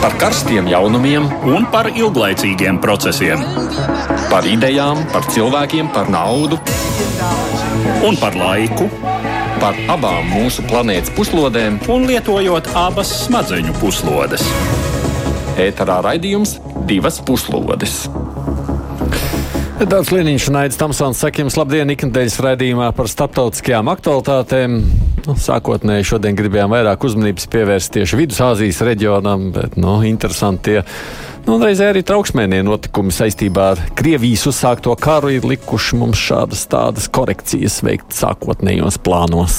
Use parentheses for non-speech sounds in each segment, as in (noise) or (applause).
par karstiem jaunumiem un par ilglaicīgiem procesiem. Par idejām, par cilvēkiem, par naudu un par laiku. Par abām mūsu planētas puslodēm, un lietojot abas smadzeņu puslodes. Ēterā raidījums divas puslodes. Dārts Liniņš un Aits Tamsons saka jums labdien ikdienas raidījumā par starptautiskajām aktualitātēm. Nu, sākotnēji šodien gribējām vairāk uzmanības pievērst tieši Vidusāzijas reģionam, bet nu, interesanti tie nu, reizē arī trauksmēnie notikumi saistībā ar Krievijas uzsākto karu ir likuši mums šādas tādas korekcijas veikt sākotnējos plānos.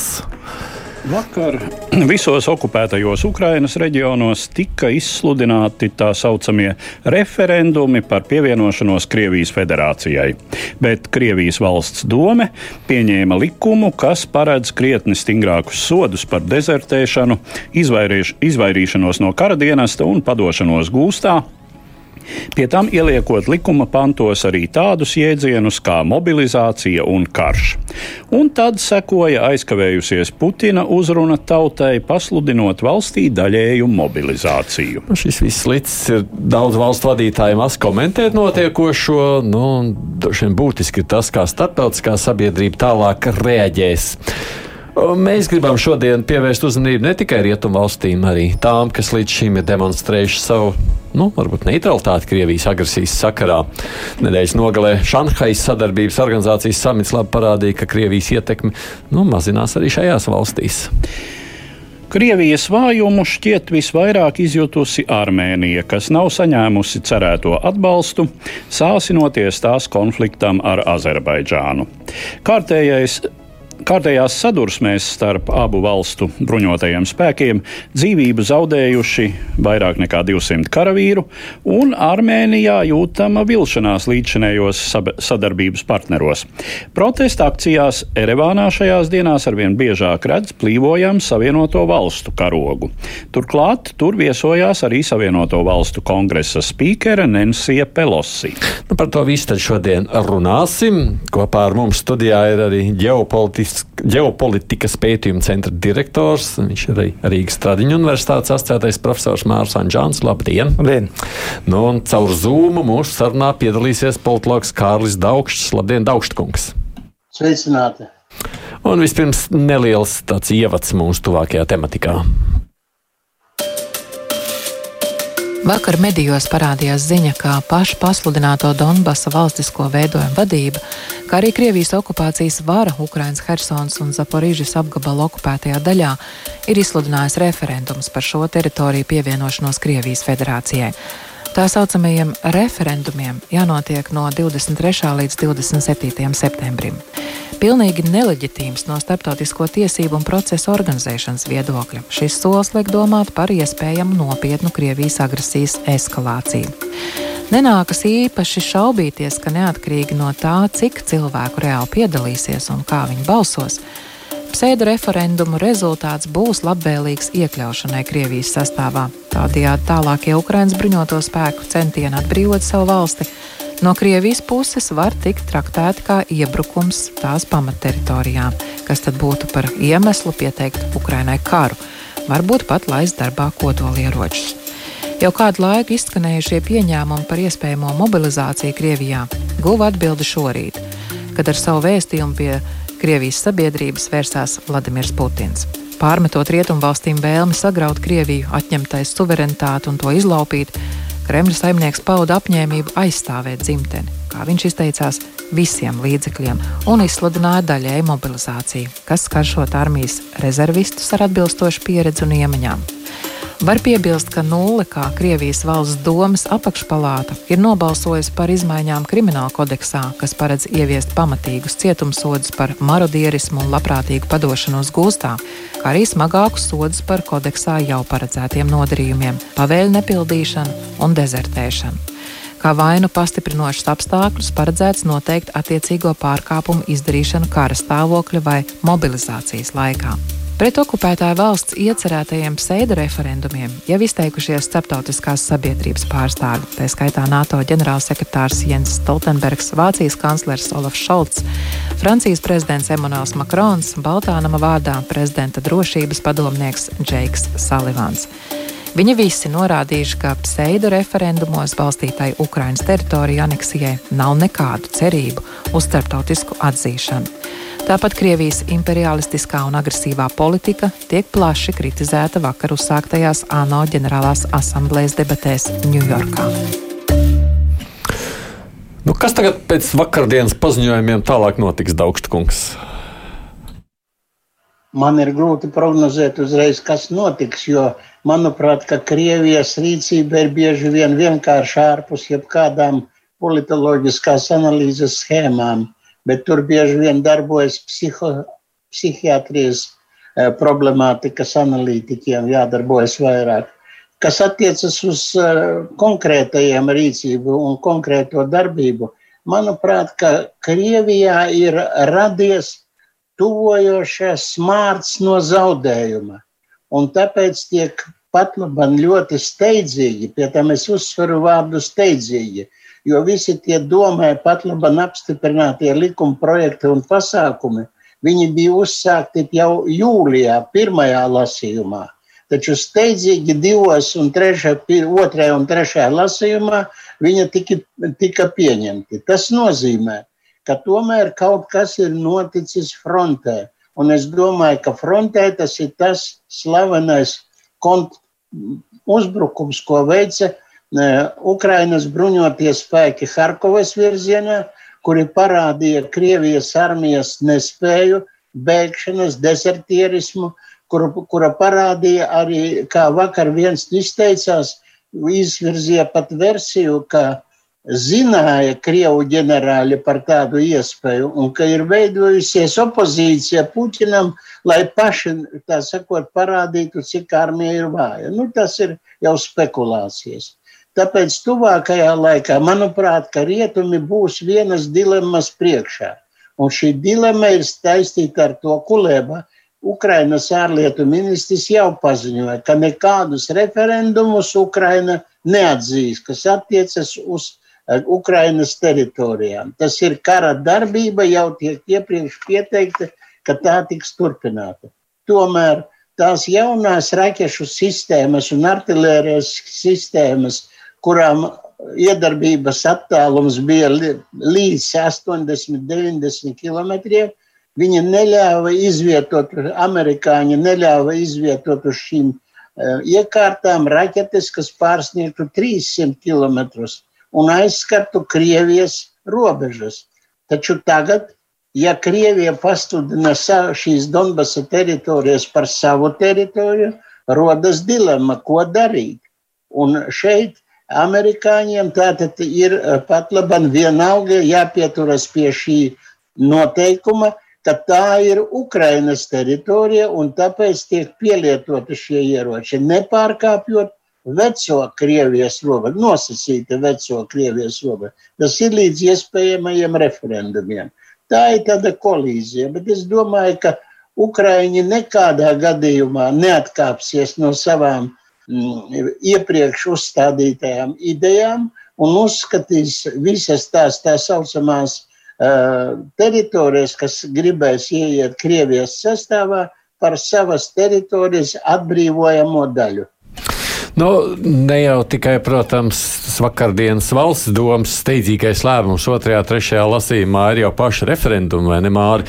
Vakar (clears throat) visos okupētajos Ukrainas reģionos tika izsludināti tā saucamie referendumi par pievienošanos Krievijas federācijai. Bet Krievijas valsts dome pieņēma likumu, kas paredz krietni stingrākus sodus par dezertēšanu, izvairīšanos no kara dienesta un padošanos gūstā Pie tam ieliekot likuma pantos arī tādus jēdzienus kā mobilizācija un karš. Un tad sekoja aizkavējusies Putina uzruna tautai, pasludinot valstī daļēju mobilizāciju. Nu, šis viss līdz ir daudz valstu vadītājiem maz komentēt notiekošo. Nu, būtiski ir tas, kā starptautiskā sabiedrība tālāk reaģēs. Mēs gribam šodien pievērst uzmanību ne tikai rietumvalstīm, arī tām, kas līdz šim ir demonstrējuši savu, nu, varbūt neutralitāti Krievijas agresijas sakarā. Nedēļas nogalē Šanhajas sadarbības organizācijas samits labi parādīja, ka Krievijas ietekme nu, mazinās arī šajās valstīs. Krievijas vājumu šķiet visvairāk izjutusi Armēnija, kas nav saņēmusi cerēto atbalstu, sāsinoties tās konfliktam ar Azerbaidžānu. Kārtējais Kārtējās sadursmēs starp abu valstu bruņotajiem spēkiem dzīvību zaudējuši vairāk nekā 200 karavīru, un Armēnijā jūtama vilšanās līdzšinējos sadarbības partneros. Protesta akcijās Erevānā šajās dienās arvien biežāk redz plīvojam Savienoto valstu karogu. Turklāt tur viesojās arī Savienoto valstu kongresa spīkere Nensija Pelosi. Nu, par to visu šodien runāsim. Kopā ar mums studijā ir arī ģeopolitiski ģeopolitikas pētījuma centra direktors. Viņš ir arī Rīgas Tradiņu universitātes asociētais profesors Mārs Anģāns. Labdien! Labdien. Nu, un caur Zūmu mūsu sarunā piedalīsies politologs Kārlis Daugšs. Labdien, Daugštkungs! Sveicināti! Un vispirms neliels tāds ievads mūsu tuvākajā tematikā. Vakar medijos parādījās ziņa, ka pašu pasludināto Donbasa valstisko veidojumu vadība, kā arī Krievijas okupācijas vara Ukrainas Helsonas un Zaporīžas apgabala okupētajā daļā, ir izsludinājusi referendums par šo teritoriju pievienošanos Krievijas federācijai. Tā saucamajiem referendumiem jānotiek no 23. līdz 27. septembrim pilnīgi neleģitīms no starptautisko tiesību un procesu organizēšanas viedokļa. Šis solis liek domāt par iespējamu nopietnu Krievijas agresijas eskalāciju. Nenākas īpaši šaubīties, ka neatkarīgi no tā, cik cilvēku reāli piedalīsies un kā viņi balsos, pseido referendumu rezultāts būs labvēlīgs iekļaušanai Krievijas sastāvā. Tādējādi tālākie Ukraiņas bruņoto spēku centieni atbrīvot savu valsti. No Krievijas puses var tikt traktēti kā iebrukums tās pamatteritorijām, kas tad būtu par iemeslu pieteikt Ukrainai karu, varbūt pat laist darbā kodolieročus. Jau kādu laiku izskanējušie pieņēmumi par iespējamo mobilizāciju Krievijā. Guva atbildi šorīt, kad ar savu vēstījumu pie Krievijas sabiedrības vērsās Vladimirs Putins. Pārmetot rietumvalstīm vēlmi sagraut Krieviju, atņemtais suverenitāti un to izlaupīt, Kremļa saimnieks pauda apņēmību aizstāvēt dzimteni, kā viņš izteicās, visiem līdzekļiem un izsludināja daļēju mobilizāciju, kas skaršot armijas rezervistus ar atbilstošu pieredzi un iemaņām. Var piebilst, ka nulle kā Krievijas valsts domas apakšpalāta ir nobalsojusi par izmaiņām krimināla kodeksā, kas paredz ieviest pamatīgus cietumsodus par marodierismu un labprātīgu padošanos gūstā, kā arī smagākus sodus par kodeksā jau paredzētiem nodarījumiem - pavēļu nepildīšanu un dezertēšanu. Kā vainu pastiprinošus apstākļus paredzēts noteikt attiecīgo pārkāpumu izdarīšanu kara stāvokļa vai mobilizācijas laikā. Pret okupētāju valsts iecerētajiem pseido referendumiem jau izteikušies starptautiskās sabiedrības pārstāvji, tā skaitā NATO ģenerālsekretārs Jens Stoltenbergs, Vācijas kanclers Olafs Šolts, Francijas prezidents Emmanuels Makrons, Baltānama vārdā prezidenta drošības padomnieks Džeiks Salivans. Viņi visi norādījuši, ka pseido referendumos balstītai Ukrainas teritoriju aneksijai nav nekādu cerību uz starptautisku atzīšanu. Tāpat Krievijas imperialistiskā un agresīvā politika tiek plaši kritizēta vakar uzsāktajās ANO ģenerālās asamblējas debatēs Ņujorkā. Nu, kas tagad pēc vakardienas paziņojumiem tālāk notiks, Daugstkungs? Man ir grūti prognozēt uzreiz, kas notiks, jo, manuprāt, ka Krievijas rīcība ir bieži vien vienkārši ārpus jebkādām politoloģiskās analīzes schēmām bet tur bieži vien darbojas psiho, psihiatrijas eh, problemātikas analītiķiem, jādarbojas vairāk. Kas attiecas uz eh, konkrētajiem rīcību un konkrēto darbību, manuprāt, ka Krievijā ir radies tuvojošais smārts no zaudējuma. Un tāpēc tiek pat labam ļoti steidzīgi, pie tam es uzsveru vārdu steidzīgi, jo visi tie domē pat labam apstiprinātie likuma projekti un pasākumi, viņi bija uzsākti jau jūlijā, pirmajā lasījumā. Taču steidzīgi divos un trešā, otrajā un trešajā lasījumā viņa tika, tika pieņemti. Tas nozīmē, ka tomēr kaut kas ir noticis frontē. Un es domāju, ka frontē tas ir tas slavenais kont uzbrukums, ko veica Ukrainas bruņotie spēki Harkovas virzienā, kuri parādīja Krievijas armijas nespēju, bēgšanas, desertierismu, kura, kura parādīja arī, kā vakar viens izteicās, izvirzīja pat versiju, ka zināja Krievu ģenerāļi par tādu iespēju un ka ir veidojusies opozīcija Puķinam, lai paši, tā sakot, parādītu, cik armija ir vāja. Nu, tas ir jau spekulācijas. Tāpēc tuvākajā laikā, manuprāt, ka rietumi būs vienas dilemmas priekšā. Un šī dilemma ir saistīta ar to, Kulēba, Ukrainas ārlietu ministrs jau paziņoja, ka nekādus referendumus Ukraina neatzīs, kas attiecas uz eh, Ukrainas teritorijām. Tas ir kara darbība, jau tiek iepriekš pieteikta, ka tā tiks turpināta. Tomēr tās jaunās raķešu sistēmas un artilērijas sistēmas kurām iedarbības attālums bija līdz 80, 90 km. Viņa neļāva izvietot, amerikāņi neļāva izvietot uz šīm uh, iekārtām raķetes, kas pārsniegtu 300 km un aizskartu Krievijas robežas. Taču tagad, ja Krievija pastudina šīs Donbasa teritorijas par savu teritoriju, rodas dilemma, ko darīt. Un šeit amerikāņiem tātad ir eh, pat labam vienalga jāpieturas pie šī noteikuma, ka tā ir Ukrainas teritorija un tāpēc tiek pielietoti šie ieroči, nepārkāpjot veco Krievijas robežu, nosacīta veco Krievijas robežu. Tas ir līdz iespējamajiem referendumiem. Tā ir tāda kolīzija, bet es domāju, ka Ukraiņi nekādā gadījumā neatkāpsies no savām iepriekš uzstādītajām idejām un uzskatīs visas tās tā saucamās uh, teritorijas, kas gribēs ieiet Krievijas sastāvā, par savas teritorijas atbrīvojamo daļu. Nu, ne jau tikai, protams, vakardienas valsts domas steidzīgais lēmums otrajā, trešajā lasījumā ir jau paša referenduma vai ne māri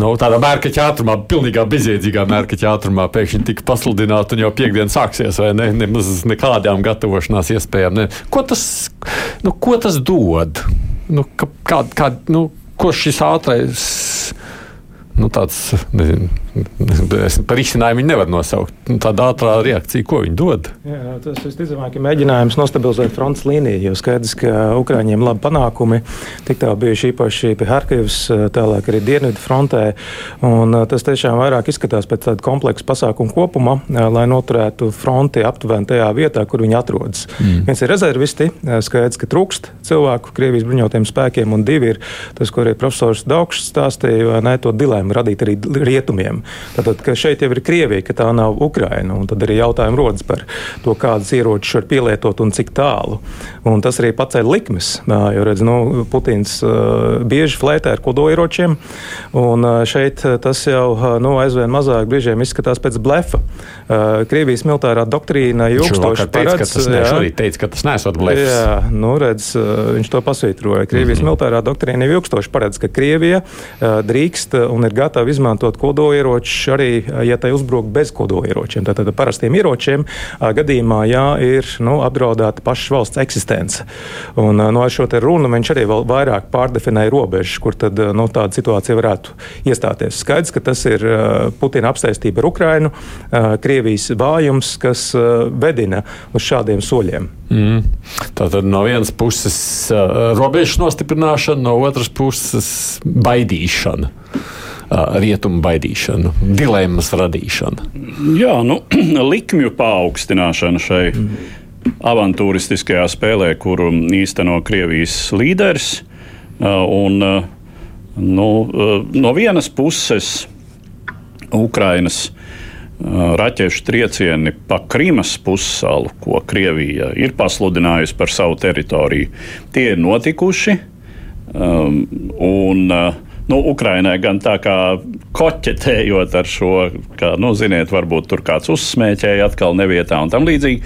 nu, tādā mērķa ātrumā, pilnīgā bezjēdzīgā mērķa ātrumā pēkšņi tika pasludināta un jau piekdiena sāksies, vai ne? Nemaz nekādām gatavošanās iespējām. Ne. Ko, tas, nu, ko tas dod? Nu, kā, kā, nu, ko šis ātrais nu, tāds, nezinu, par izcinājumu viņi nevar nosaukt. Nu, tāda ātrā reakcija, ko viņi dod? Jā, tas visticamāk ir mēģinājums nostabilizēt frontes līniju, jo skaidrs, ka Ukrāņiem labi panākumi tik tālu bijuši īpaši pie Harkivas, tālāk arī Dienvidu frontē. Un tas tiešām vairāk izskatās pēc tāda kompleksa pasākuma kopuma, lai noturētu fronti aptuveni tajā vietā, kur viņi atrodas. Mm. Viens ir rezervisti, skaidrs, ka trūkst cilvēku Krievijas bruņotiem spēkiem, un divi ir tas, ko arī profesors Daugšs stāstīja, vai ne, to dilēmu radīt arī rietumiem. Tātad, ka šeit jau ir Krievija, ka tā nav Ukraina. Tad arī jautājumi rodas par to, kādas ieročus var pielietot un cik tālu. Un tas arī paceļ likmes. Jo redz, nu, Putins bieži flētē ar kodolieročiem, un šeit tas jau nu, aizvien mazāk brīžiem izskatās pēc blefa. Krievijas militārā doktrīna ilgstoši paredz, tas, jā, teica, ka tas nesot blefs. Jā, nu, redz, viņš to pasvītroja. Krievijas mm -hmm. militārā doktrīna ilgstoši paredz, ka Krievija drīkst un ir gatava izmantot kodolieročus arī, ja tai uzbruk bez kodolieročiem. Tātad parastiem ieročiem gadījumā, ja ir nu, apdraudēta pašas valsts eksistence. Un nu, ar šo runu viņš arī vēl vairāk pārdefinēja robežas, kur tad, nu, tāda situācija varētu iestāties. Skaidrs, ka tas ir Putina apsēstība ar Ukrainu, Krievijas vājums, kas vedina uz šādiem soļiem. Mm. Tātad no vienas puses robežas nostiprināšana, no otras puses baidīšana. Rietumu baidīšanu, dilemmas radīšana. Jā, nu, (clears throat) likmju paaugstināšana šai avantūristiskajā spēlē, kuru īsteno Krievijas līderis. Un, nu, no vienas puses, Ukrainas raķešu triecieni pa Krimas pussalu, ko Krievija ir pasludinājusi par savu teritoriju, tie ir notikuši. Un, uh, nu, Ukrainai gan tā kā koķetējot ar šo, kā, nu, ziniet, varbūt tur kāds uzsmēķēja atkal nevietā un tam līdzīgi.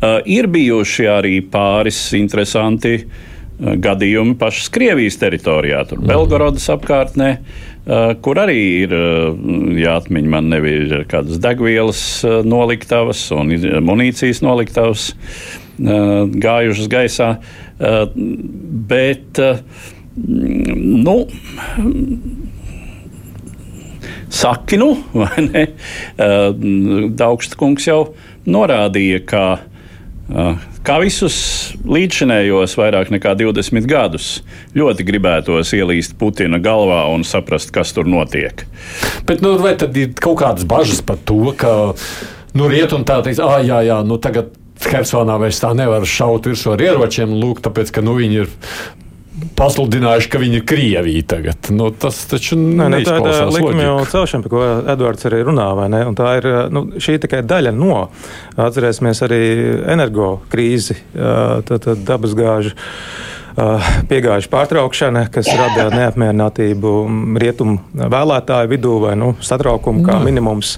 Uh, ir bijuši arī pāris interesanti uh, gadījumi pašas Krievijas teritorijā, tur mhm. Belgorodas apkārtnē. Uh, kur arī ir jāatmiņ man ir kādas degvielas noliktavas un munīcijas noliktavas gājušas gaisā. Bet nu, saki, nu, vai ne? Daugsta kungs jau norādīja, ka kā visus līdzinējos vairāk nekā 20 gadus, ļoti gribētos ielīst Putina galvā un saprast, kas tur notiek. Bet nu, vai tad ir kaut kādas bažas par to, ka nu, rietumi tā teiks, ah, jā, jā, nu tagad. Hersonā vairs tā nevar šaut virsū ar ieročiem, lūk, tāpēc, ka nu, viņi ir pasludinājuši, ka viņa ir Krievija tagad. Nu, tas taču Nē, nu, tā ir likuma celšana, par ko Edvards arī runā. Tā ir nu, šī tikai daļa no. Atcerēsimies arī energo krīzi, tad, tad dabasgāžu piegājuši pārtraukšana, kas rada neapmierinātību rietumu vēlētāju vidū vai nu, satraukumu kā minimums.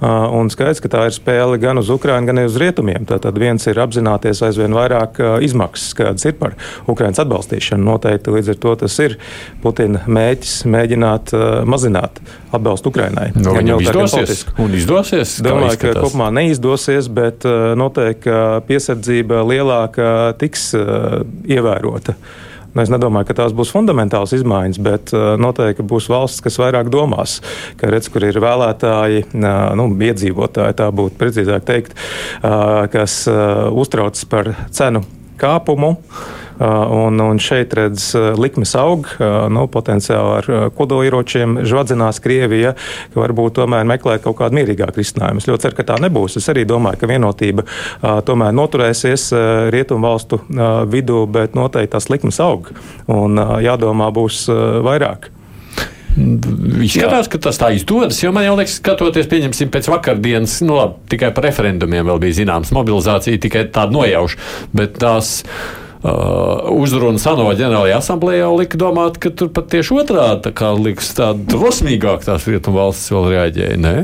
Un skaidrs, ka tā ir spēle gan uz Ukrajinu, gan uz rietumiem. Tātad viens ir apzināties aizvien vairāk izmaksas, kādas ir par Ukraiņas atbalstīšanu. Noteikti līdz ar to tas ir Putina mēģis mēģināt mazināt atbalstu Ukrainai. No, viņam izdosies. Un izdosies Domāju, ka kopumā neizdosies, bet noteikti piesardzība lielāka tiks ievērota. Nu, es nedomāju, ka tās būs fundamentālas izmaiņas, bet uh, noteikti būs valsts, kas vairāk domās, ka redz, kur ir vēlētāji, uh, nu, iedzīvotāji, tā būtu precīzāk teikt, uh, kas uztraucas par cenu kāpumu. Un, un šeit redz likmes aug, nu, potenciāli ar kodolieročiem žvadzinās Krievija, ka varbūt tomēr meklēt kaut kādu mierīgāku risinājumu. Es ļoti ceru, ka tā nebūs. Es arī domāju, ka vienotība tomēr noturēsies rietumu valstu vidū, bet noteikti tās likmes aug un jādomā būs vairāk. Izskatās, ka tas tā izdodas, jo man jau liekas, skatoties, pieņemsim, pēc vakardienas, nu, labi, tikai par referendumiem vēl bija zināms, mobilizācija tikai tāda nojauša, bet tās. Uh, uzruna ANO ģenerālajā asamblējā lika domāt, ka tur pat tieši otrādi tā kā liks tāda drosmīgāk tās rietumu valstis vēl reaģēja. Ne?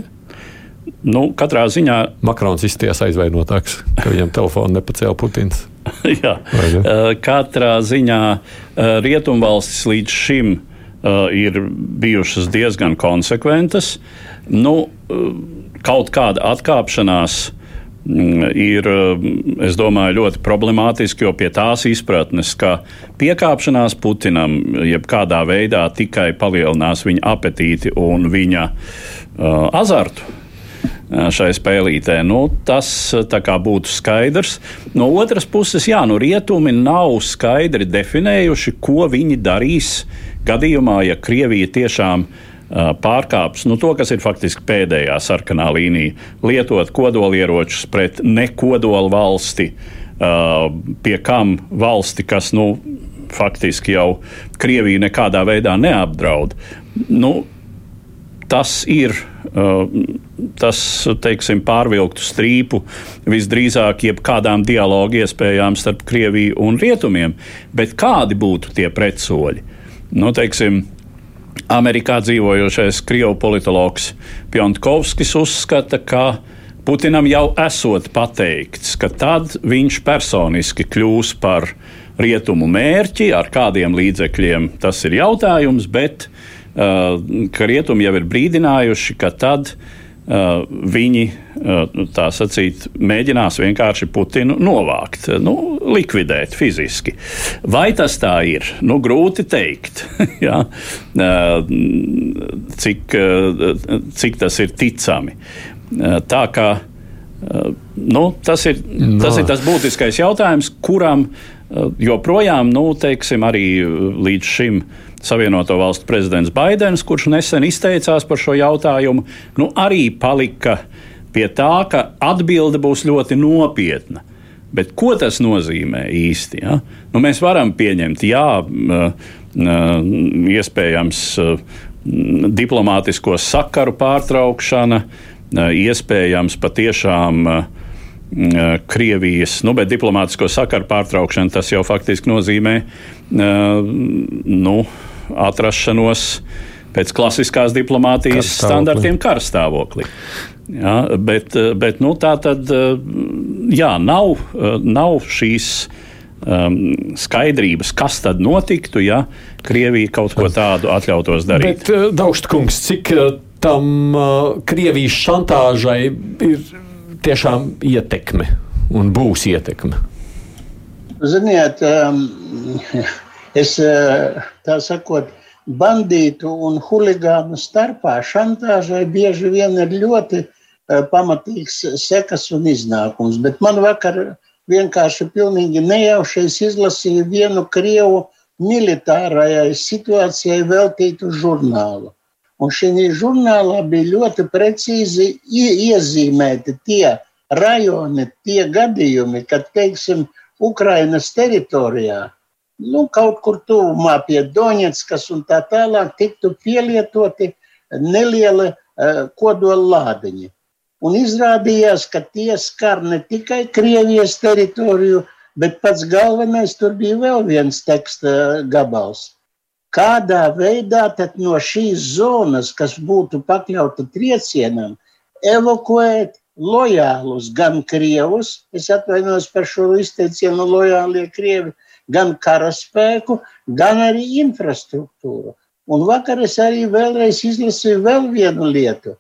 Nu, katrā ziņā. Makrons izties aizvainotāks, ka viņam telefonu nepacēla Putins. (laughs) Jā, uh, katrā ziņā uh, rietumvalstis līdz šim uh, ir bijušas diezgan konsekventas. Nu, uh, kaut kāda atkāpšanās Mm, ir, mm, es domāju, ļoti problemātiski, jo pie tās izpratnes, ka piekāpšanās Putinam jebkādā veidā tikai palielinās viņa apetīti un viņa uh, azartu uh, šai spēlītē. Nu, tas uh, būtu skaidrs. No otras puses, jā, nu, rietumi nav skaidri definējuši, ko viņi darīs gadījumā, ja Krievija tiešām ir pārkāpis nu, to, kas ir faktiski pēdējā sarkanā līnija, lietot kodolieročus pret nekodola valsti, pie kam valsti, kas nu, faktiski jau Krieviju nekādā veidā neapdraud. Nu, tas ir tas, teiksim, pārvilktu strīpu visdrīzāk jebkādām dialogu iespējām starp Krieviju un Rietumiem. Bet kādi būtu tie pretsoļi? Nu, teiksim, Amerikā dzīvojošais krievu politologs Pjontkovskis uzskata, ka Putinam jau esot pateikts, ka tad viņš personiski kļūs par rietumu mērķi, ar kādiem līdzekļiem tas ir jautājums, bet uh, ka rietumi jau ir brīdinājuši, ka tad Uh, viņi uh, tā sacīt, mēģinās vienkārši Putinu novākt, nu, likvidēt fiziski. Vai tas tā ir? Nu, grūti pateikt, (laughs) ja? Cik, cik tas ir ticami. Tā kā nu, tas, ir, no. tas ir tas būtiskais jautājums, kuram joprojām, nu, teiksim, arī līdz šim Savienoto Valstu prezidents Baidens, kurš nesen izteicās par šo jautājumu, nu, arī palika pie tā, ka atbilde būs ļoti nopietna. Bet ko tas nozīmē īsti? Ja? Nu, mēs varam pieņemt, jā, iespējams, diplomātisko sakaru pārtraukšana, iespējams, patiešām Krievijas, nu, bet diplomātisko sakaru pārtraukšana tas jau faktiski nozīmē, nu, atrašanos pēc klasiskās diplomātijas karstāvoklī. standartiem karstāvoklī. Ja, bet, bet nu, tā tad jā, nav, nav šīs um, skaidrības, kas tad notiktu, ja Krievija kaut ko tādu atļautos darīt. Bet, Daugstkungs, cik tam uh, Krievijas šantāžai ir tiešām ietekme un būs ietekme? Ziniet, um, es tā sakot, bandītu un huligānu starpā šantāžai bieži vien ir ļoti pamatīgs sekas un iznākums. Bet man vakar vienkārši pilnīgi nejaušies izlasīju vienu Krievu militārajai situācijai veltītu žurnālu. Un šī žurnālā bija ļoti precīzi iezīmēti tie rajoni, tie gadījumi, kad, teiksim, Ukrainas teritorijā nu, kaut kur tuvumā pie Doņetskas un tā tālāk tiktu pielietoti nelieli uh, kodola lādiņi. Un izrādījās, ka tie skar ne tikai Krievijas teritoriju, bet pats galvenais tur bija vēl viens teksta gabals. Kādā veidā no šīs zonas, kas būtu pakļauta triecienam, evakuēt lojālus gan krievus, es atvainojos par šo izteicienu lojālie krievi, gan karaspēku, gan arī infrastruktūru. Un vakar es arī vēlreiz izlasīju vēl vienu lietu,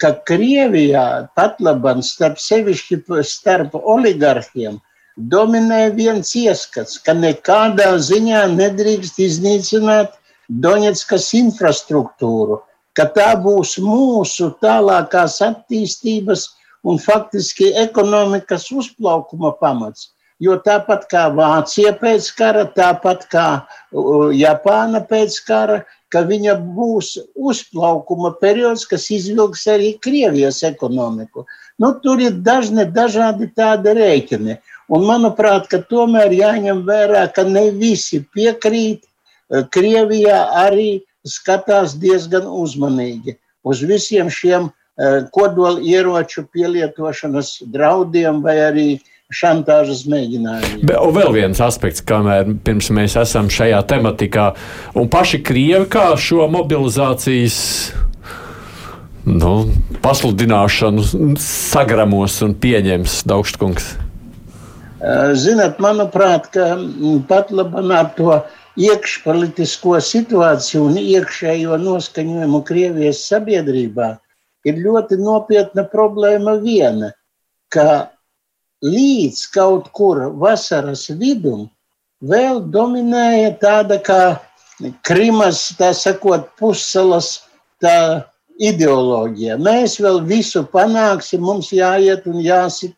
ka Krievijā pat labam starp sevišķi starp oligarhiem dominē viens ieskats, ka nekādā ziņā nedrīkst iznīcināt Doņetskas infrastruktūru, ka tā būs mūsu tālākās attīstības un faktiski ekonomikas uzplaukuma pamats. Jo tāpat kā Vācija pēc kara, tāpat kā Japāna pēc kara, ka viņa būs uzplaukuma periods, kas izvilks arī Krievijas ekonomiku. Nu, tur ir dažni dažādi tādi rēķini. Un manuprāt, ka tomēr jāņem vērā, ka ne visi piekrīt. Krievijā arī skatās diezgan uzmanīgi uz visiem šiem kodola ieroču pielietošanas draudiem vai arī šantāžas mēģinājumi. Be, un vēl viens aspekts, kamēr pirms mēs esam šajā tematikā, un paši Krievi kā šo mobilizācijas nu, pasludināšanu sagramos un pieņems Daugštkungs? Ziniet, manuprāt, ka pat labam ar to iekšpolitisko situāciju un iekšējo noskaņojumu Krievijas sabiedrībā ir ļoti nopietna problēma viena, ka līdz kaut kur vasaras vidum vēl dominēja tāda kā Krimas, tā sakot, pussalas tā ideoloģija. Mēs vēl visu panāksim, mums jāiet un jāsit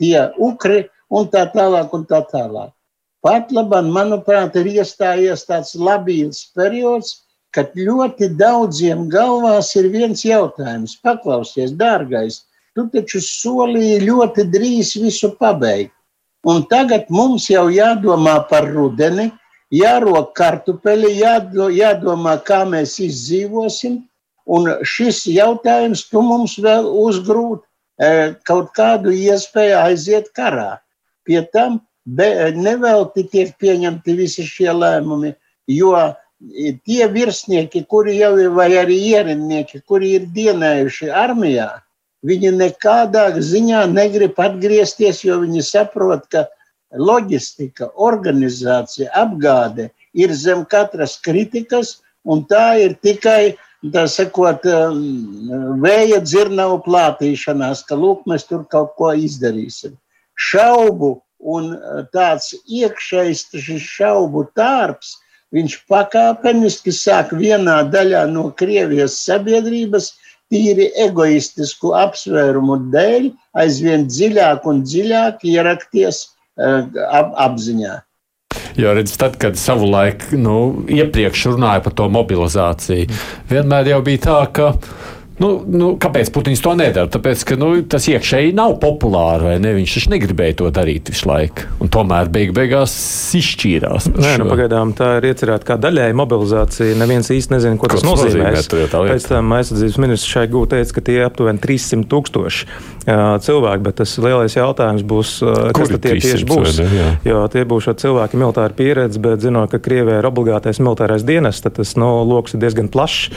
tie ukri un tā tālāk un tā tālāk. Pat labam, manuprāt, ir iestājies tāds labīls periods, kad ļoti daudziem galvās ir viens jautājums. Paklausies, dārgais, Tu taču solīji ļoti drīz visu pabeigt. Un tagad mums jau jādomā par rudeni, jārok kartupeļi, jādo, jādomā, kā mēs izdzīvosim. Un šis jautājums tu mums vēl uzgrūt kaut kādu iespēju aiziet karā. Pie tam nevelti tiek pieņemti visi šie lēmumi, jo tie virsnieki, kuri jau ir, vai arī ierindnieki, kuri ir dienējuši armijā, viņi nekādā ziņā negrib atgriezties, jo viņi saprot, ka loģistika, organizācija, apgāde ir zem katras kritikas, un tā ir tikai, tā sakot, um, vēja dzirnavu plātīšanās, ka lūk, mēs tur kaut ko izdarīsim. Šaubu un uh, tāds iekšējs šaubu tārps, viņš pakāpeniski sāk vienā daļā no Krievijas sabiedrības tīri egoistisku apsvērumu dēļ aizvien dziļāk un dziļāk ierakties uh, ap, apziņā. Jo redz, tad, kad savulaik nu, iepriekš runāja par to mobilizāciju, vienmēr jau bija tā, ka Nu, nu, kāpēc Putins to nedara? Tāpēc, ka nu, tas iekšēji nav populāri, vai ne? Viņš taču negribēja to darīt visu laiku. Un tomēr beig beigās izšķīrās. Nē, nu, pagaidām tā ir iecerēta kā daļēji mobilizācija. Neviens īsti nezina, ko, ko tas nozīmē. Pēc tam aizsardzības ministrs šai gūt teica, ka tie ir aptuveni 300 tūkstoši cilvēki, bet tas lielais jautājums būs, kas tad tie tieši būs. Ne, jā. jo tie būs cilvēki militāri pieredzi, bet zinot, ka Krievijā ir obligātais militārais dienas, tad tas no, nu, lokus ir diezgan plašs.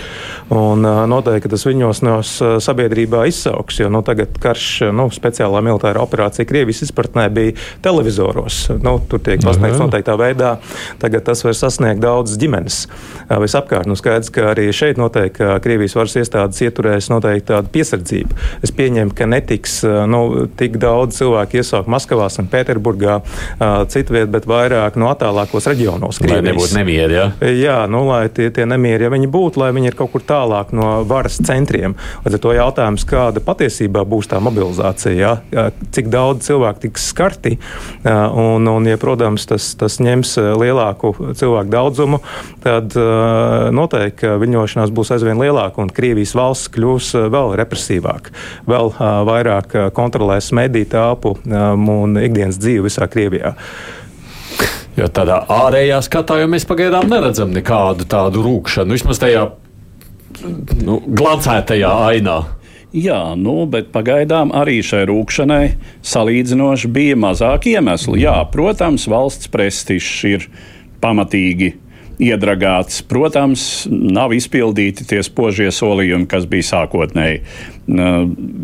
Un noteikti tas viņos no sabiedrībā izsauks, jo nu, tagad karš, nu, speciālā militāra operācija Krievijas izpratnē bija televizoros. Nu, tur tiek pasniegts noteiktā veidā. Tagad tas var sasniegt daudzas ģimenes visapkārt. Nu, skaidrs, ka arī šeit noteikti Krievijas varas iestādes ieturēs noteikti tādu piesardzību. Es pieņemu, ka netiks nu, tik daudz cilvēku iesaukt Maskavā, Sanktpēterburgā, citviet, bet vairāk no attālākos reģionos. Krievijas. Lai nebūtu nemieri, ja? Jā, nu, lai tie, tie nemieri, ja viņi būtu, lai viņi ir kaut kur tālāk no varas centriem. Līdz ar to jautājums, kāda patiesībā būs tā mobilizācija, ja? cik daudz cilvēku tiks skarti, un, un ja, protams, tas, tas ņems lielāku cilvēku daudzumu, tad noteikti viļņošanās būs aizvien lielāka, un Krievijas valsts kļūs vēl represīvāka, vēl vairāk kontrolēs mediju telpu un ikdienas dzīvi visā Krievijā. Jo tādā ārējā skatā jau mēs pagaidām neredzam nekādu tādu rūkšanu, vismaz tajā nu, glancētajā ainā. Jā, nu, bet pagaidām arī šai rūkšanai salīdzinoši bija mazāk iemeslu. Jā, protams, valsts prestižs ir pamatīgi iedragāts. Protams, nav izpildīti tie spožie solījumi, kas bija sākotnēji.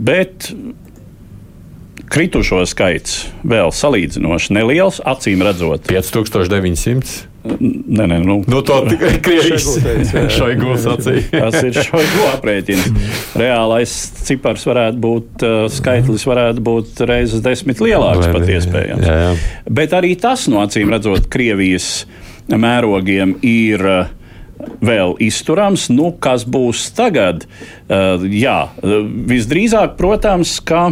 Bet kritušo skaits vēl salīdzinoši neliels, acīm redzot. 5900. Nē, nē, nu, nu to tikai (laughs) Krievijas šoigu (laughs) (laughs) sacīja. Tas ir šoigu aprēķins. Reālais cipars varētu būt, skaitlis varētu būt reizes desmit lielāks pat iespējams. Jā, jā. Bet arī tas, no acīm redzot, Krievijas mērogiem ir vēl izturams. Nu, kas būs tagad? Uh, jā, visdrīzāk, protams, ka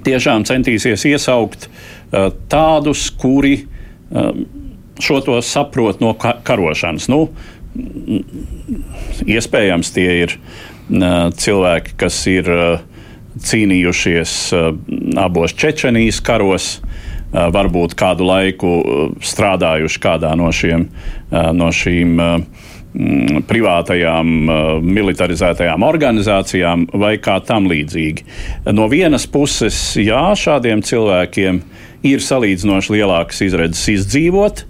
tiešām centīsies iesaukt uh, tādus, kuri uh, šo to saprot no ka karošanas. Nu, iespējams, tie ir cilvēki, kas ir cīnījušies abos Čečenijas karos, Eh, varbūt kādu laiku strādājuši kādā no, šiem, no šīm privātajām, militarizētajām organizācijām vai kā tam līdzīgi. No vienas puses, jā, šādiem cilvēkiem ir salīdzinoši lielākas izredzes izdzīvot,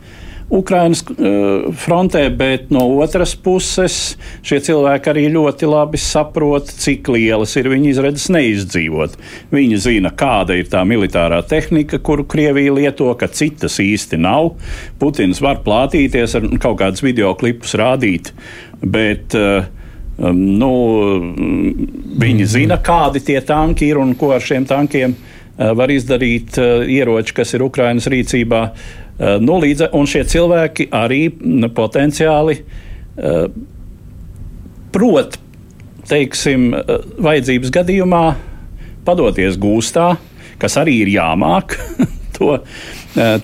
Ukrainas uh, frontē, bet no otras puses šie cilvēki arī ļoti labi saprot, cik lielas ir viņa izredzes neizdzīvot. Viņi zina, kāda ir tā militārā tehnika, kuru Krievija lieto, ka citas īsti nav. Putins var plātīties ar kaut kādus video klipus rādīt, bet uh, nu, viņi zina, kādi tie tanki ir un ko ar šiem tankiem uh, var izdarīt ieroči, kas ir Ukrainas rīcībā. Eh, nu, līdz, un šie cilvēki arī nu, potenciāli uh, prot, teiksim, uh, vajadzības gadījumā padoties gūstā, kas arī ir jāmāk. (laughs) to,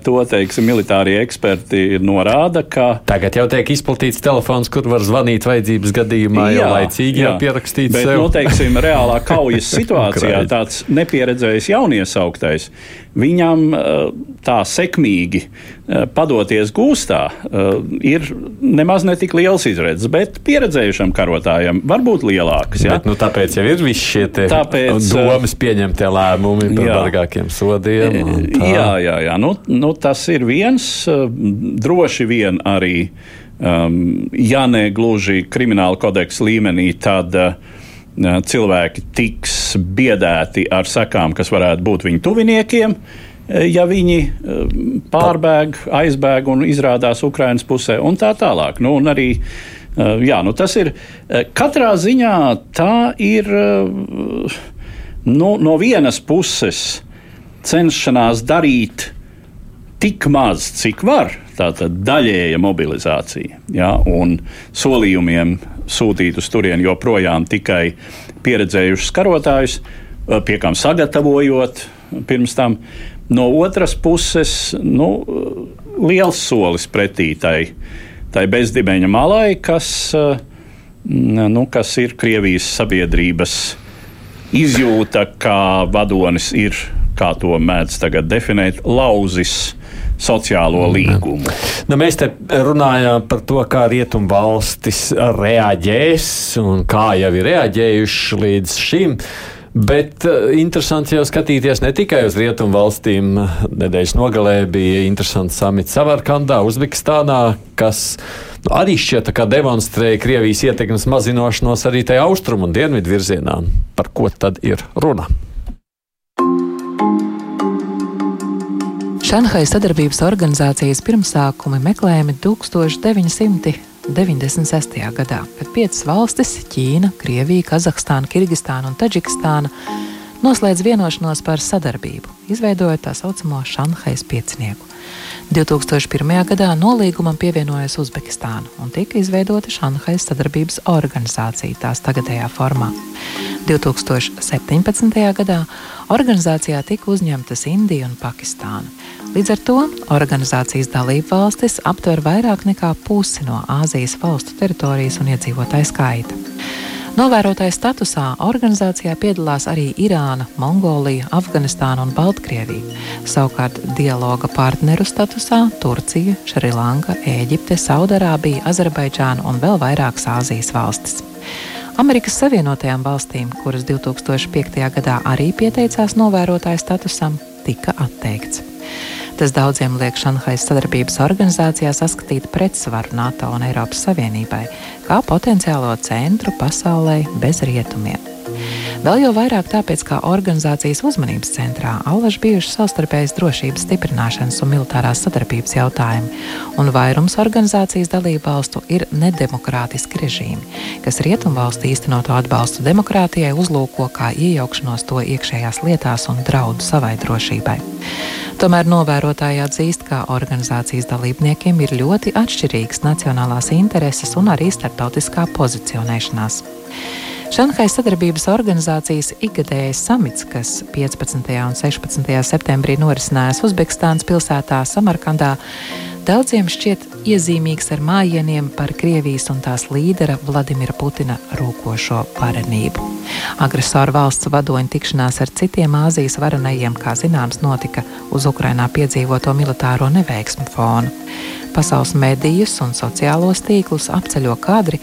to teiksim, militārie eksperti norāda, ka. Tagad jau tiek izplatīts telefons, kur var zvanīt vajadzības gadījumā, jā, jau laicīgi jā, pierakstīt. Bet, sev. nu, teiksim, reālā (laughs) kaujas situācijā tāds nepieredzējis jauniesauktais viņam tā sekmīgi padoties gūstā ir nemaz ne tik liels izredzes, bet pieredzējušam karotājam var būt lielāks. Ja? Bet, nu, tāpēc jau ir visi šie tāpēc, domas pieņemtie lēmumi par jā, bargākiem sodiem. Jā, jā, jā. Nu, nu, tas ir viens, droši vien arī, um, ja ne gluži krimināla kodeksa līmenī, tad uh, cilvēki tiks biedēti ar sekām, kas varētu būt viņu tuviniekiem. Ja viņi pārbēg, aizbēg un izrādās Ukraiņas pusē, un tā tālāk. Nu, un arī, jā, nu tas ir katrā ziņā tā ir nu, no vienas puses cenšanās darīt tik maz, cik var, tātad daļēja mobilizācija, ja, un solījumiem sūtīt uz turieni joprojām tikai pieredzējušus karotājus, pie kam sagatavojot pirms tam. No otras puses, nu, liels solis pretī tai, tai bezdibeņa malai, kas, nu, kas ir Krievijas sabiedrības izjūta, kā vadonis ir, kā to mēdz tagad definēt, lauzis sociālo mm. līgumu. Nu, mēs te runājām par to, kā rietumvalstis reaģēs un kā jau ir reaģējuši līdz šim. Bet uh, interesanti jau skatīties ne tikai uz rietumu valstīm. Nedēļas nogalē bija interesants samits Savarkandā, Uzbekistānā, kas nu, arī šķiet demonstrēja Krievijas ietekmes mazināšanos arī tajā austrumu un dienvidu virzienā. Par ko tad ir runa? Šanhajas sadarbības organizācijas pirmsākumi meklējami 1996. gadā, kad piecas valstis - Ķīna, Krievija, Kazahstāna, Kirgistāna un Taģikistāna - noslēdz vienošanos par sadarbību, izveidojot tā saucamo Šanhajas piecinieku. 2001. gadā nolīgumam pievienojas Uzbekistāna un tika izveidota Šanhajas sadarbības organizācija tās tagadējā formā. 2017. gadā organizācijā tika uzņemtas Indija un Pakistāna. Līdz ar to organizācijas dalību valstis aptver vairāk nekā pusi no Āzijas valstu teritorijas un iedzīvotāju skaita. Novērotāja statusā organizācijā piedalās arī Irāna, Mongolija, Afganistāna un Baltkrievija. Savukārt dialoga partneru statusā Turcija, Šrilanka, Ēģipte, Saudarābija, Azerbaidžāna un vēl vairākas Āzijas valstis. Amerikas Savienotajām valstīm, kuras 2005. gadā arī pieteicās novērotāju statusam, tika atteikts. Tas daudziem liek Šanhajas sadarbības organizācijā saskatīt pretsvaru NATO un Eiropas Savienībai kā potenciālo centru pasaulē bez rietumiem. Vēl jau vairāk tāpēc, ka organizācijas uzmanības centrā allaž bijuši savstarpējas drošības stiprināšanas un militārās sadarbības jautājumi, un vairums organizācijas dalībvalstu ir nedemokrātiski režīmi, kas rietumvalstu īstenoto atbalstu demokrātijai uzlūko kā iejaukšanos to iekšējās lietās un draudu savai drošībai. Tomēr novērotāji atzīst, ka organizācijas dalībniekiem ir ļoti atšķirīgas nacionālās intereses un arī starptautiskā pozicionēšanās. Šanhajas sadarbības organizācijas ikgadējais samits, kas 15. un 16. septembrī norisinājās Uzbekistānas pilsētā Samarkandā, daudziem šķiet iezīmīgs ar mājieniem par Krievijas un tās līdera Vladimira Putina rūkošo varenību. Agresoru valsts vadoņa tikšanās ar citiem Āzijas varenajiem, kā zināms, notika uz Ukrainā piedzīvoto militāro neveiksmu fonu. Pasaules medijus un sociālos tīklus apceļo kadri,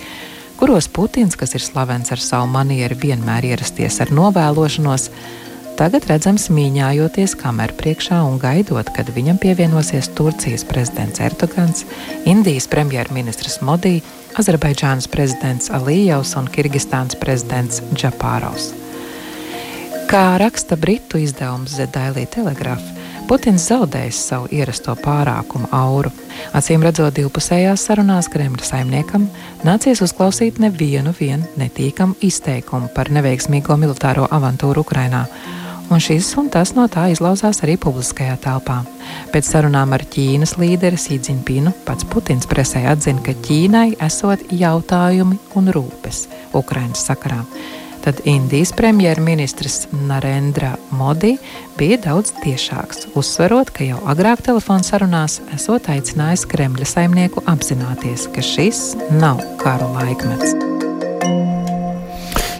kuros Putins, kas ir slavens ar savu manieru vienmēr ierasties ar novēlošanos, Tagad redzams mīņājoties kameru priekšā un gaidot, kad viņam pievienosies Turcijas prezidents Erdogans, Indijas premjerministrs Modī, Azerbaidžānas prezidents Alijevs un Kirgistānas prezidents Džapārovs. Kā raksta britu izdevums The Daily Telegraph, Putins zaudējis savu ierasto pārākumu auru. Acīm redzot, divpusējās sarunās Kremļa saimniekam nācies uzklausīt nevienu netīkamu izteikumu par neveiksmīgo militāro avantūru Ukrainā un šis un tas no tā izlauzās arī publiskajā telpā. Pēc sarunām ar Ķīnas līderi Sīdziņpinu pats Putins presē atzina, ka Ķīnai esot jautājumi un rūpes Ukrainas sakarā. Tad Indijas premjerministrs Narendra Modi bija daudz tiešāks, uzsverot, ka jau agrāk telefona sarunās esot aicinājis Kremļa saimnieku apzināties, ka šis nav karu laikmets.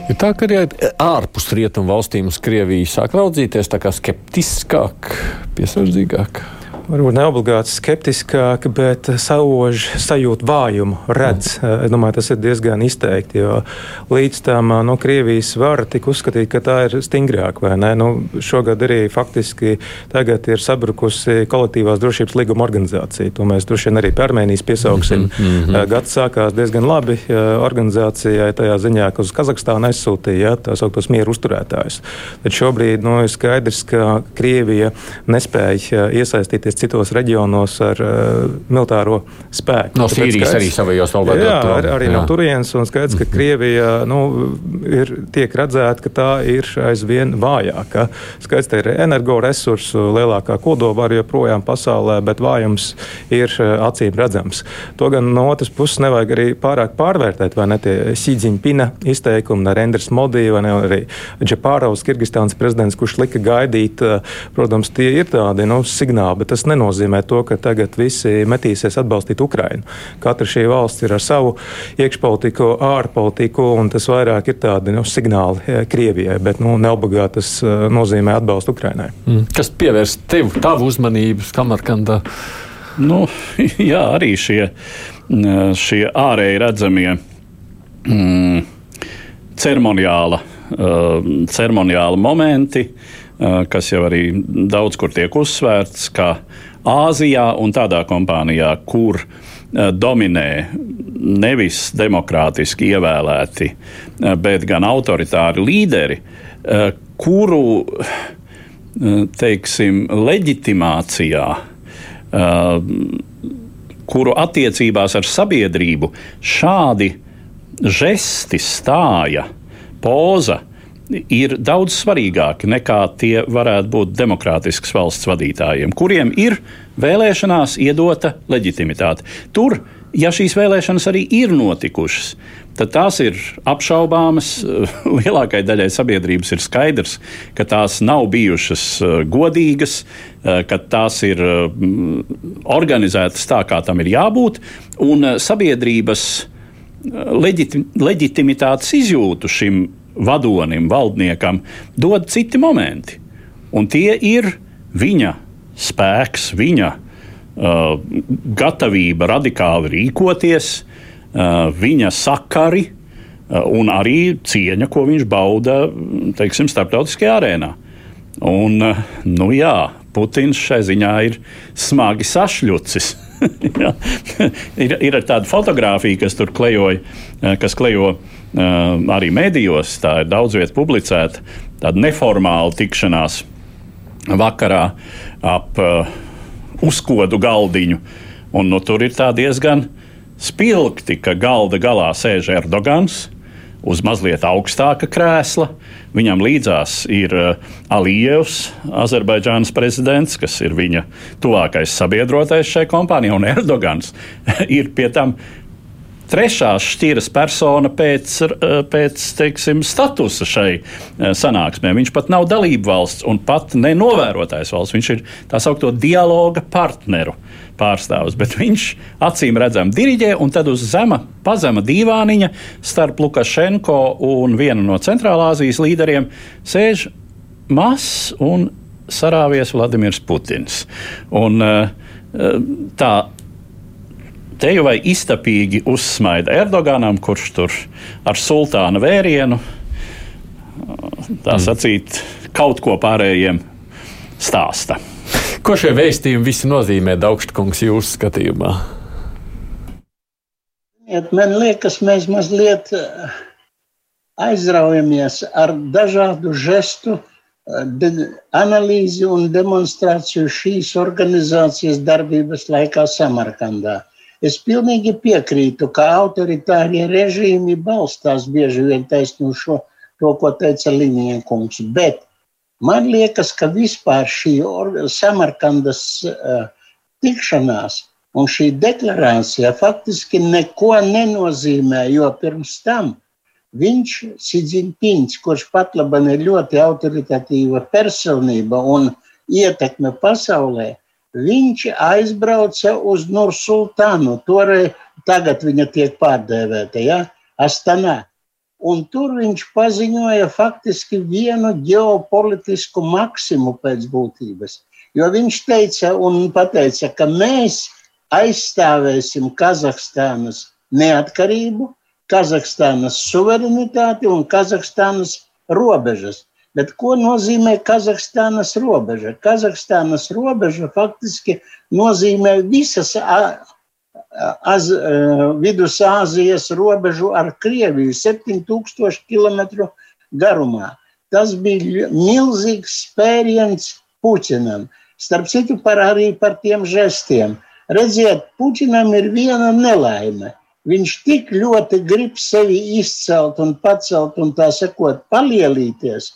Ir tā, ka arī ārpus rietumu valstīm uz Krieviju sāk raudzīties skeptiskāk, piesardzīgāk. Varbūt ne obligāti skeptiskāk, bet sauž sajūtu vājumu, redz. Es domāju, tas ir diezgan izteikti, jo līdz tam no nu, Krievijas var tik uzskatīt, ka tā ir stingrāk, vai ne? Nu, šogad arī faktiski tagad ir sabrukusi kolektīvās drošības līguma organizācija. To mēs droši vien arī pie Armēnijas piesauksim. Mm -hmm. Gads sākās diezgan labi organizācijai tajā ziņā, ka uz Kazahstānu aizsūtīja ja, tā sauktos mieru uzturētājus. Bet šobrīd nu, ir skaidrs, ka Krievija nespēja iesaistīties iesaistīties citos reģionos ar uh, militāro spēku. No Sīrijas skaidrs, arī savējos vēl jā, ar, arī jā. no turienes. Un skaidrs, ka mhm. Krievija nu, ir, tiek redzēta, ka tā ir aizvien vājāka. Skaidrs, ka ir energoresursu lielākā kodolvara joprojām pasaulē, bet vājums ir uh, acīm redzams. To gan no otras puses nevajag arī pārāk pārvērtēt, vai ne tie Sīdziņpina izteikumi, ne Renders Modī, vai ne arī Džepāraus, Kirgistāns prezidents, kurš lika gaidīt, uh, protams, tie ir tādi nu, signāli, bet tas tas nenozīmē to, ka tagad visi metīsies atbalstīt Ukrainu. Katra šī valsts ir ar savu iekšpolitiku, ārpolitiku, un tas vairāk ir tādi nu, signāli eh, Krievijai, bet nu, neobligāti tas eh, nozīmē atbalstu Ukrainai. Mm. Kas pievērst tev, tavu uzmanību, Kamarkanda? Nu, (laughs) jā, arī šie, šie ārēji redzamie mm, ceremoniāla, uh, ceremoniāla momenti, uh, kas jau arī daudz kur tiek uzsvērts, ka Āzijā un tādā kompānijā, kur dominē nevis demokrātiski ievēlēti, bet gan autoritāri līderi, kuru teiksim, leģitimācijā, kuru attiecībās ar sabiedrību šādi žesti stāja, poza, ir daudz svarīgāki nekā tie varētu būt demokrātiskas valsts vadītājiem, kuriem ir vēlēšanās iedota leģitimitāte. Tur, ja šīs vēlēšanas arī ir notikušas, tad tās ir apšaubāmas. (laughs) Lielākajai daļai sabiedrības ir skaidrs, ka tās nav bijušas uh, godīgas, uh, ka tās ir uh, organizētas tā, kā tam ir jābūt, un sabiedrības leģiti leģitimitātes izjūtu šim vadonim, valdniekam, dod citi momenti. Un tie ir viņa spēks, viņa uh, gatavība radikāli rīkoties, uh, viņa sakari uh, un arī cieņa, ko viņš bauda teiksim, starptautiskajā arēnā. Un, uh, nu jā, Putins šai ziņā ir smagi sašļucis. (laughs) (laughs) ir, ir tāda fotografija, kas tur klejoja, uh, kas klejo arī medijos, tā ir daudz vietā publicēta, tāda neformāla tikšanās vakarā ap uh, uzkodu galdiņu. Un, nu, tur ir diezgan spilgti, ka galda galā sēž Erdogans uz mazliet augstāka krēsla. Viņam līdzās ir uh, Alijevs, Azerbaidžānas prezidents, kas ir viņa tuvākais sabiedrotais šai kompānijai, un Erdogans (laughs) ir pie tam trešās šķiras persona pēc, eh, pēc teiksim, statusa šai eh, sanāksmē. Viņš pat nav dalību valsts un pat ne novērotājs valsts. Viņš ir tā saucamo dialoga partneru pārstāvis, bet viņš acīm redzami diriģē un tad uz zema, pazema divāniņa starp Lukašenko un vienu no Centrālāzijas līderiem sēž mazs un sarāvies Vladimirs Putins. Un, eh, tā Te jau vai iztapīgi uzsmaida Erdoganam, kurš tur ar sultāna vērienu, tā mm. sacīt, kaut ko pārējiem stāsta. Ko šie vēstījumi visi nozīmē, Daugštkungs, jūsu skatījumā? Man liekas, mēs mazliet eh, aizraujamies ar dažādu žestu eh, analīzi un demonstrāciju šīs organizācijas darbības laikā Samarkandā. Es pilnīgi piekrītu, ka autoritārie režīmi balstās bieži vien taisnu šo, to, ko teica Līnijas bet man liekas, ka vispār šī Samarkandas uh, tikšanās un šī deklarācija faktiski neko nenozīmē, jo pirms tam viņš, Sidzinpins, kurš pat laban ir ļoti autoritatīva personība un ietekme pasaulē, viņš aizbrauca uz Nursultānu. Toreiz tagad viņa tiek pārdēvēta, ja? Astanā. Un tur viņš paziņoja faktiski vienu ģeopolitisku maksimu pēc būtības. Jo viņš teica pateica, ka mēs aizstāvēsim Kazahstānas neatkarību, Kazahstānas suverenitāti un Kazahstānas robežas. Bet ko nozīmē Kazahstānas robeža? Kazahstānas robeža faktiski nozīmē visas az, Vidusāzijas robežu ar Krieviju 7000 km garumā. Tas bija milzīgs spēriens Puķinam. Starp citu, par arī par tiem žestiem. Redziet, Puķinam ir viena nelaime Viņš tik ļoti grib sevi izcelt un pacelt un tā sakot, palielīties,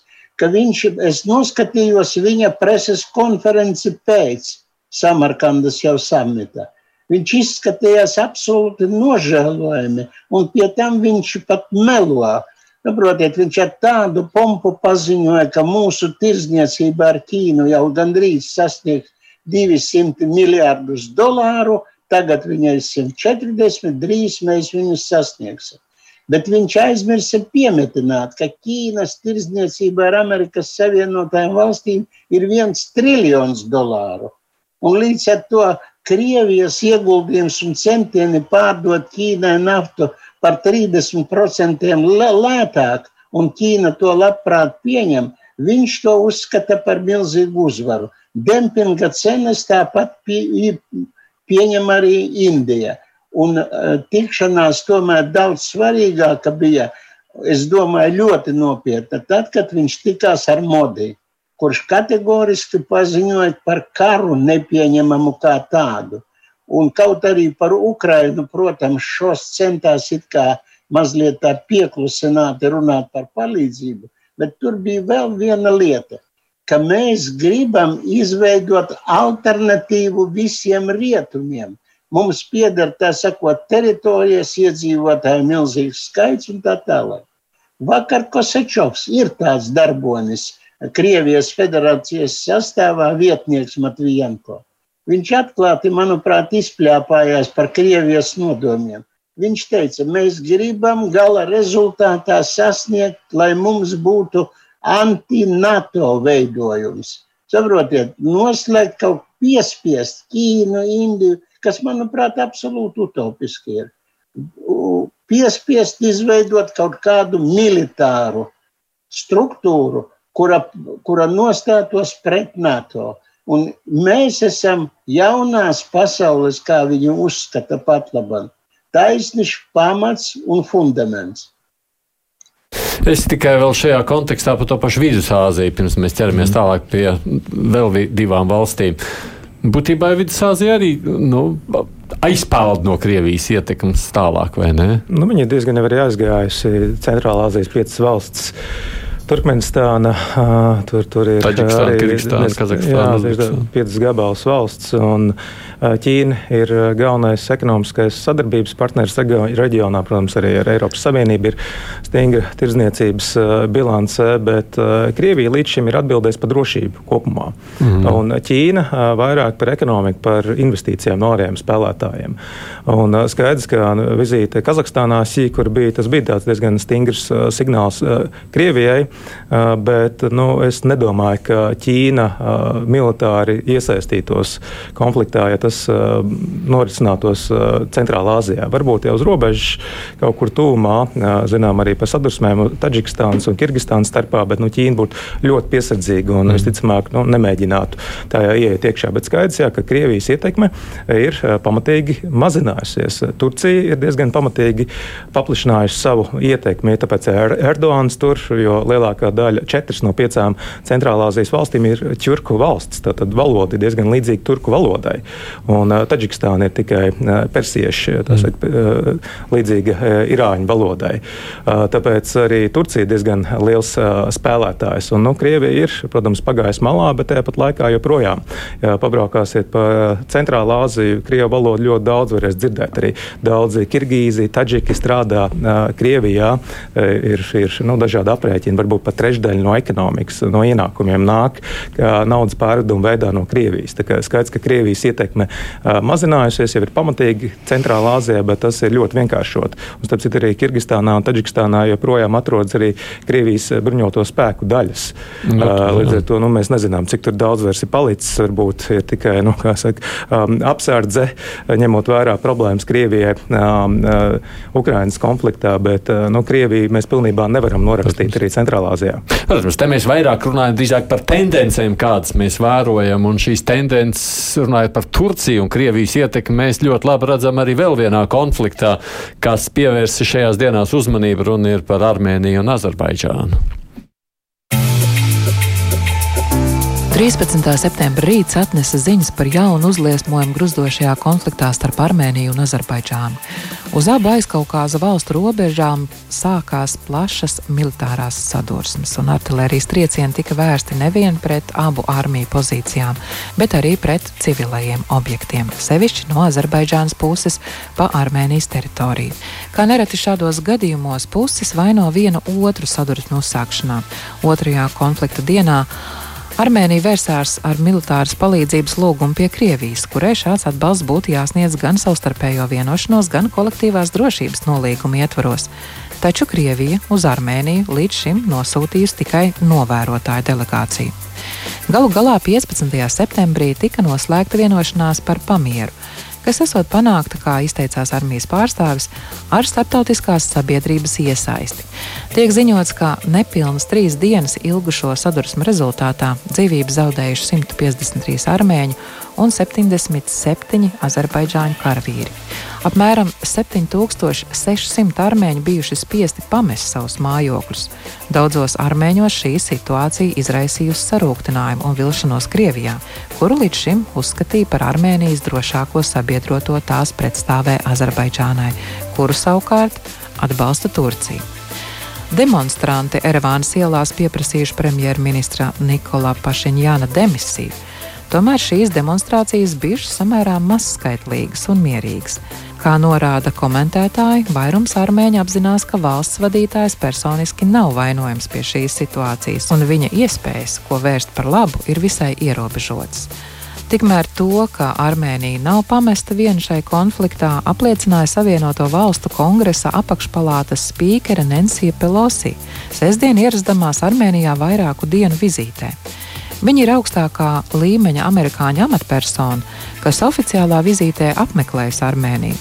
ka viņš, es noskatījos viņa preses konferenci pēc Samarkandas jau samita. Viņš izskatījās absolūti nožēlojami, un pie tam viņš pat melo. Saprotiet, viņš ar tādu pompu paziņoja, ka mūsu tirzniecība ar Ķīnu jau gandrīz sasniegs 200 miljardus dolāru, Tagad viņai ir 140, drīz mēs viņus sasniegsim. Bet viņš aizmirsa piemetināt, ka Ķīnas tirdzniecība ar Amerikas Savienotajām valstīm ir viens triljons dolāru. Un līdz ar to Krievijas ieguldījums un centieni pārdot Ķīnai naftu par 30% lētāk, un Ķīna to labprāt pieņem, viņš to uzskata par milzīgu uzvaru. Dempinga cenas tāpat pie, pieņem arī Indija. Un uh, tikšanās tomēr daudz svarīgāka bija, es domāju, ļoti nopietna. Tad, kad viņš tikās ar Modi, kurš kategoriski paziņoja par karu nepieņemamu kā tādu. Un kaut arī par Ukrainu, protams, šos centās it kā mazliet tā pieklusināti runāt par palīdzību, bet tur bija vēl viena lieta ka mēs gribam izveidot alternatīvu visiem rietumiem. Mums pieder, tā sakot, teritorijas iedzīvotāji milzīgs skaits un tā tālāk. Vakar Kosečovs ir tāds darbonis Krievijas federācijas sastāvā vietnieks Matvijenko. Viņš atklāti, manuprāt, izpļāpājās par Krievijas nodomiem. Viņš teica, mēs gribam gala rezultātā sasniegt, lai mums būtu anti-NATO veidojums. Saprotiet, noslēgt kaut piespiest Ķīnu, Indiju, kas, manuprāt, absolūti utopiski ir. Piespiest izveidot kaut kādu militāru struktūru, kura, kura nostātos pret NATO. Un mēs esam jaunās pasaules, kā viņu uzskata pat labam, taisnišs pamats un fundaments. Es tikai vēl šajā kontekstā par to pašu Vidusāziju, pirms mēs ķeramies mm. tālāk pie vēl divām valstīm. Būtībā Vidusāzija arī nu, aizpeld no Krievijas ietekmes tālāk, vai ne? Nu, viņa diezgan arī aizgājusi Centrālā Azijas piecas valsts. Turkmenistāna, tur, tur ir Taģikstāna, arī Kirgistāna, Kazahstāna. Jā, piecas gabals valsts. Un, Ķīna ir galvenais ekonomiskais sadarbības partneris reģionā, protams, arī ar Eiropas Savienību ir stingra tirdzniecības bilance, bet Krievija līdz šim ir atbildējusi par drošību kopumā. Mm. Un Ķīna vairāk par ekonomiku, par investīcijām no ārējiem spēlētājiem. Un skaidrs, ka vizīte Kazahstānā, kur bija, tas bija diezgan stingrs signāls Krievijai, bet nu, es nedomāju, ka Ķīna militāri iesaistītos konfliktā, ja tas norisinātos Centrālā Azijā. Varbūt jau uz robežas kaut kur tūmā, zinām arī par sadursmēm Taģikstānas un Kirgistānas starpā, bet nu, Ķīna būtu ļoti piesardzīga un mm. visticamāk nu, nemēģinātu tajā ieiet iekšā. Bet skaidrs, jā, ka Krievijas ietekme ir pamatīgi mazinājusies. Turcija ir diezgan pamatīgi paplašinājusi savu ietekmi, tāpēc Erdogans tur, jo lielākā lielākā daļa, četras no piecām Centrālāzijas valstīm ir ķurku valsts. Tātad valoda ir diezgan līdzīga turku valodai. Un Taģikistāna ir tikai persieši, tā teikt, uh, līdzīga irāņu valodai. Tāpēc arī Turcija ir diezgan liels spēlētājs. Un, nu, Krievija ir, protams, pagājusi malā, bet tāpat laikā joprojām, pabraukāsiet pa Centrālā Āziju, Krievu valodu ļoti daudz varēs dzirdēt. Arī daudzi Kirgīzi, Taģiki strādā Krievijā. Ir ir nu, dažādi aprēķini, varbūt pat trešdaļa no ekonomikas, no ienākumiem nāk naudas pārveduma veidā no Krievijas. Tā kā skaidrs, ka Krievijas ietekme mazinājusies, jau ir pamatīgi Centrālā Āzijā, bet tas ir ļoti vienkāršot. Un, starp citu, arī Kirgistānā un Taģikistānā joprojām atrodas arī Krievijas bruņoto spēku daļas. No, uh, līdz ar to nu, mēs nezinām, cik daudz vairs ir palicis. Varbūt ir tikai nu, saka, apsardze, ņemot vērā problēmas Krievijai Ukrainas konfliktā, bet nu, Krieviju mēs pilnībā nevaram norakstīt arī Centrālā Azijā. Protams, te mēs vairāk runājam drīzāk par tendencēm, kādas mēs vērojam, un šīs tendences, runājot par Turciju un Krievijas ietekmi, mēs ļoti labi redzam arī vēl vienā konfliktā, kas pievērsa šajās dienās uzmanību, runa ir par Armēniju un Azerbaidžānu. 13. septembra rīts atnesa ziņas par jaunu uzliesmojumu gruzdošajā konfliktā starp Armēniju un Azerbaidžānu. Uz abu aizkaukāza valstu robežām sākās plašas militārās sadursmes, un artērijas triecieni tika vērsti nevien pret abu armiju pozīcijām, bet arī pret civilajiem objektiem, sevišķi no Azerbaidžānas puses pa Armēnijas teritoriju. Kā nereti šādos gadījumos puses vaino vienu otru sadursmu uzsākšanā. Otrajā konflikta dienā Armēnija vērsās ar militāras palīdzības lūgumu pie Krievijas, kurai šāds atbalsts būtu jāsniedz gan savstarpējo vienošanos, gan kolektīvās drošības nolīguma ietvaros. Taču Krievija uz Armēniju līdz šim nosūtījusi tikai novērotāju delegāciju. Galu galā 15. septembrī tika noslēgta vienošanās par pamieru kas esot panākta, kā izteicās armijas pārstāvis, ar starptautiskās sabiedrības iesaisti. Tiek ziņots, ka nepilnas trīs dienas ilgušo sadursmu rezultātā dzīvību zaudējuši 153 armēņi un 77 azerbaidžāņu karavīri. Apmēram 7600 armēņi bijuši spiesti pamest savus mājokļus. Daudzos armēņos šī situācija izraisījusi sarūktinājumu un vilšanos Krievijā, kuru līdz šim uzskatīja par Armēnijas drošāko sabiedroto tās pretstāvē Azerbaidžānai, kuru savukārt atbalsta Turcija. Demonstranti Erevānas ielās pieprasījuši premjerministra Nikola Pašiņāna demisiju. Tomēr šīs demonstrācijas bijušas samērā mazskaitlīgas un mierīgas. Kā norāda komentētāji, vairums armēņu apzinās, ka valsts vadītājs personiski nav vainojams pie šīs situācijas, un viņa iespējas, ko vērst par labu, ir visai ierobežotas. Tikmēr to, ka Armēnija nav pamesta viena šai konfliktā, apliecināja Savienoto Valstu kongresa apakšpalātas spīkere Nensija Pelosi, sestdien ierasdamās Armēnijā vairāku dienu vizītē. Viņa ir augstākā līmeņa amerikāņu amatpersona, kas oficiālā vizītē apmeklējas Armēniju.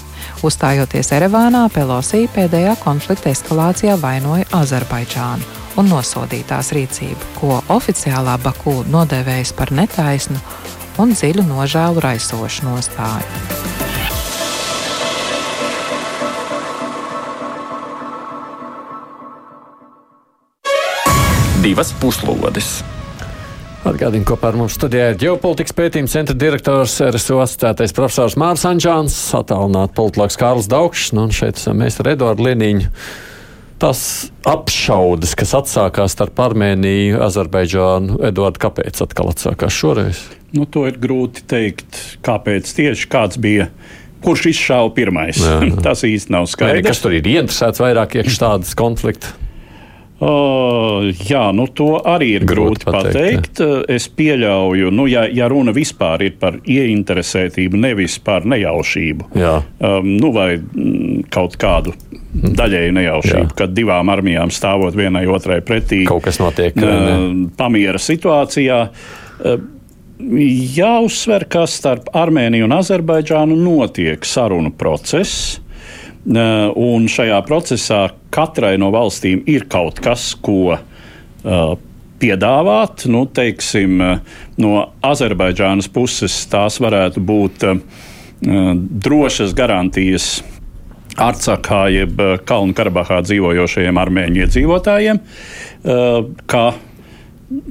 Uzstājoties Erevānā, Pelosī pēdējā konflikta eskalācijā vainoja Azerbaidžānu un nosodīja tās rīcību, ko oficiālā Baku nodēvējas par netaisnu un dziļu nožēlu raisošu nostāju. Divas puslodes! Atgādini, kopā ar mums studijā ir ģeopolitikas pētījuma centra direktors, RSO asociētais profesors Mārs Anģāns, attālināts politologs Kārls Daugšs, nu, un šeit esam mēs ar Eduardu Liniņu. Tas apšaudas, kas atsākās starp Armēniju, Azerbaidžānu, Eduardu, kāpēc atkal atsākās šoreiz? Nu, to ir grūti teikt, kāpēc tieši kāds bija kurš izšāva pirmais. Jā, jā. (laughs) Tas īsti nav skaidrs. Vai, kas tur ir interesēts vairāk iekšā tādas konflikta? Uh, jā, nu to arī ir grūti, grūti pateikt. pateikt. Es pieļauju, nu, ja, ja runa vispār ir par ieinteresētību, nevis par nejaušību, um, nu, vai mm, kaut kādu daļēju nejaušību, jā. kad divām armijām stāvot vienai otrai pretī, kaut kas notiek uh, pamiera situācijā. Uh, Jāuzsver, ka starp Armēniju un Azerbaidžānu notiek sarunu process Un šajā procesā katrai no valstīm ir kaut kas, ko uh, piedāvāt. Nu, teiksim, no Azerbaidžānas puses tās varētu būt drošas garantijas Arcakā, jeb Kalnu Karabahā dzīvojošajiem armēņu iedzīvotājiem. ka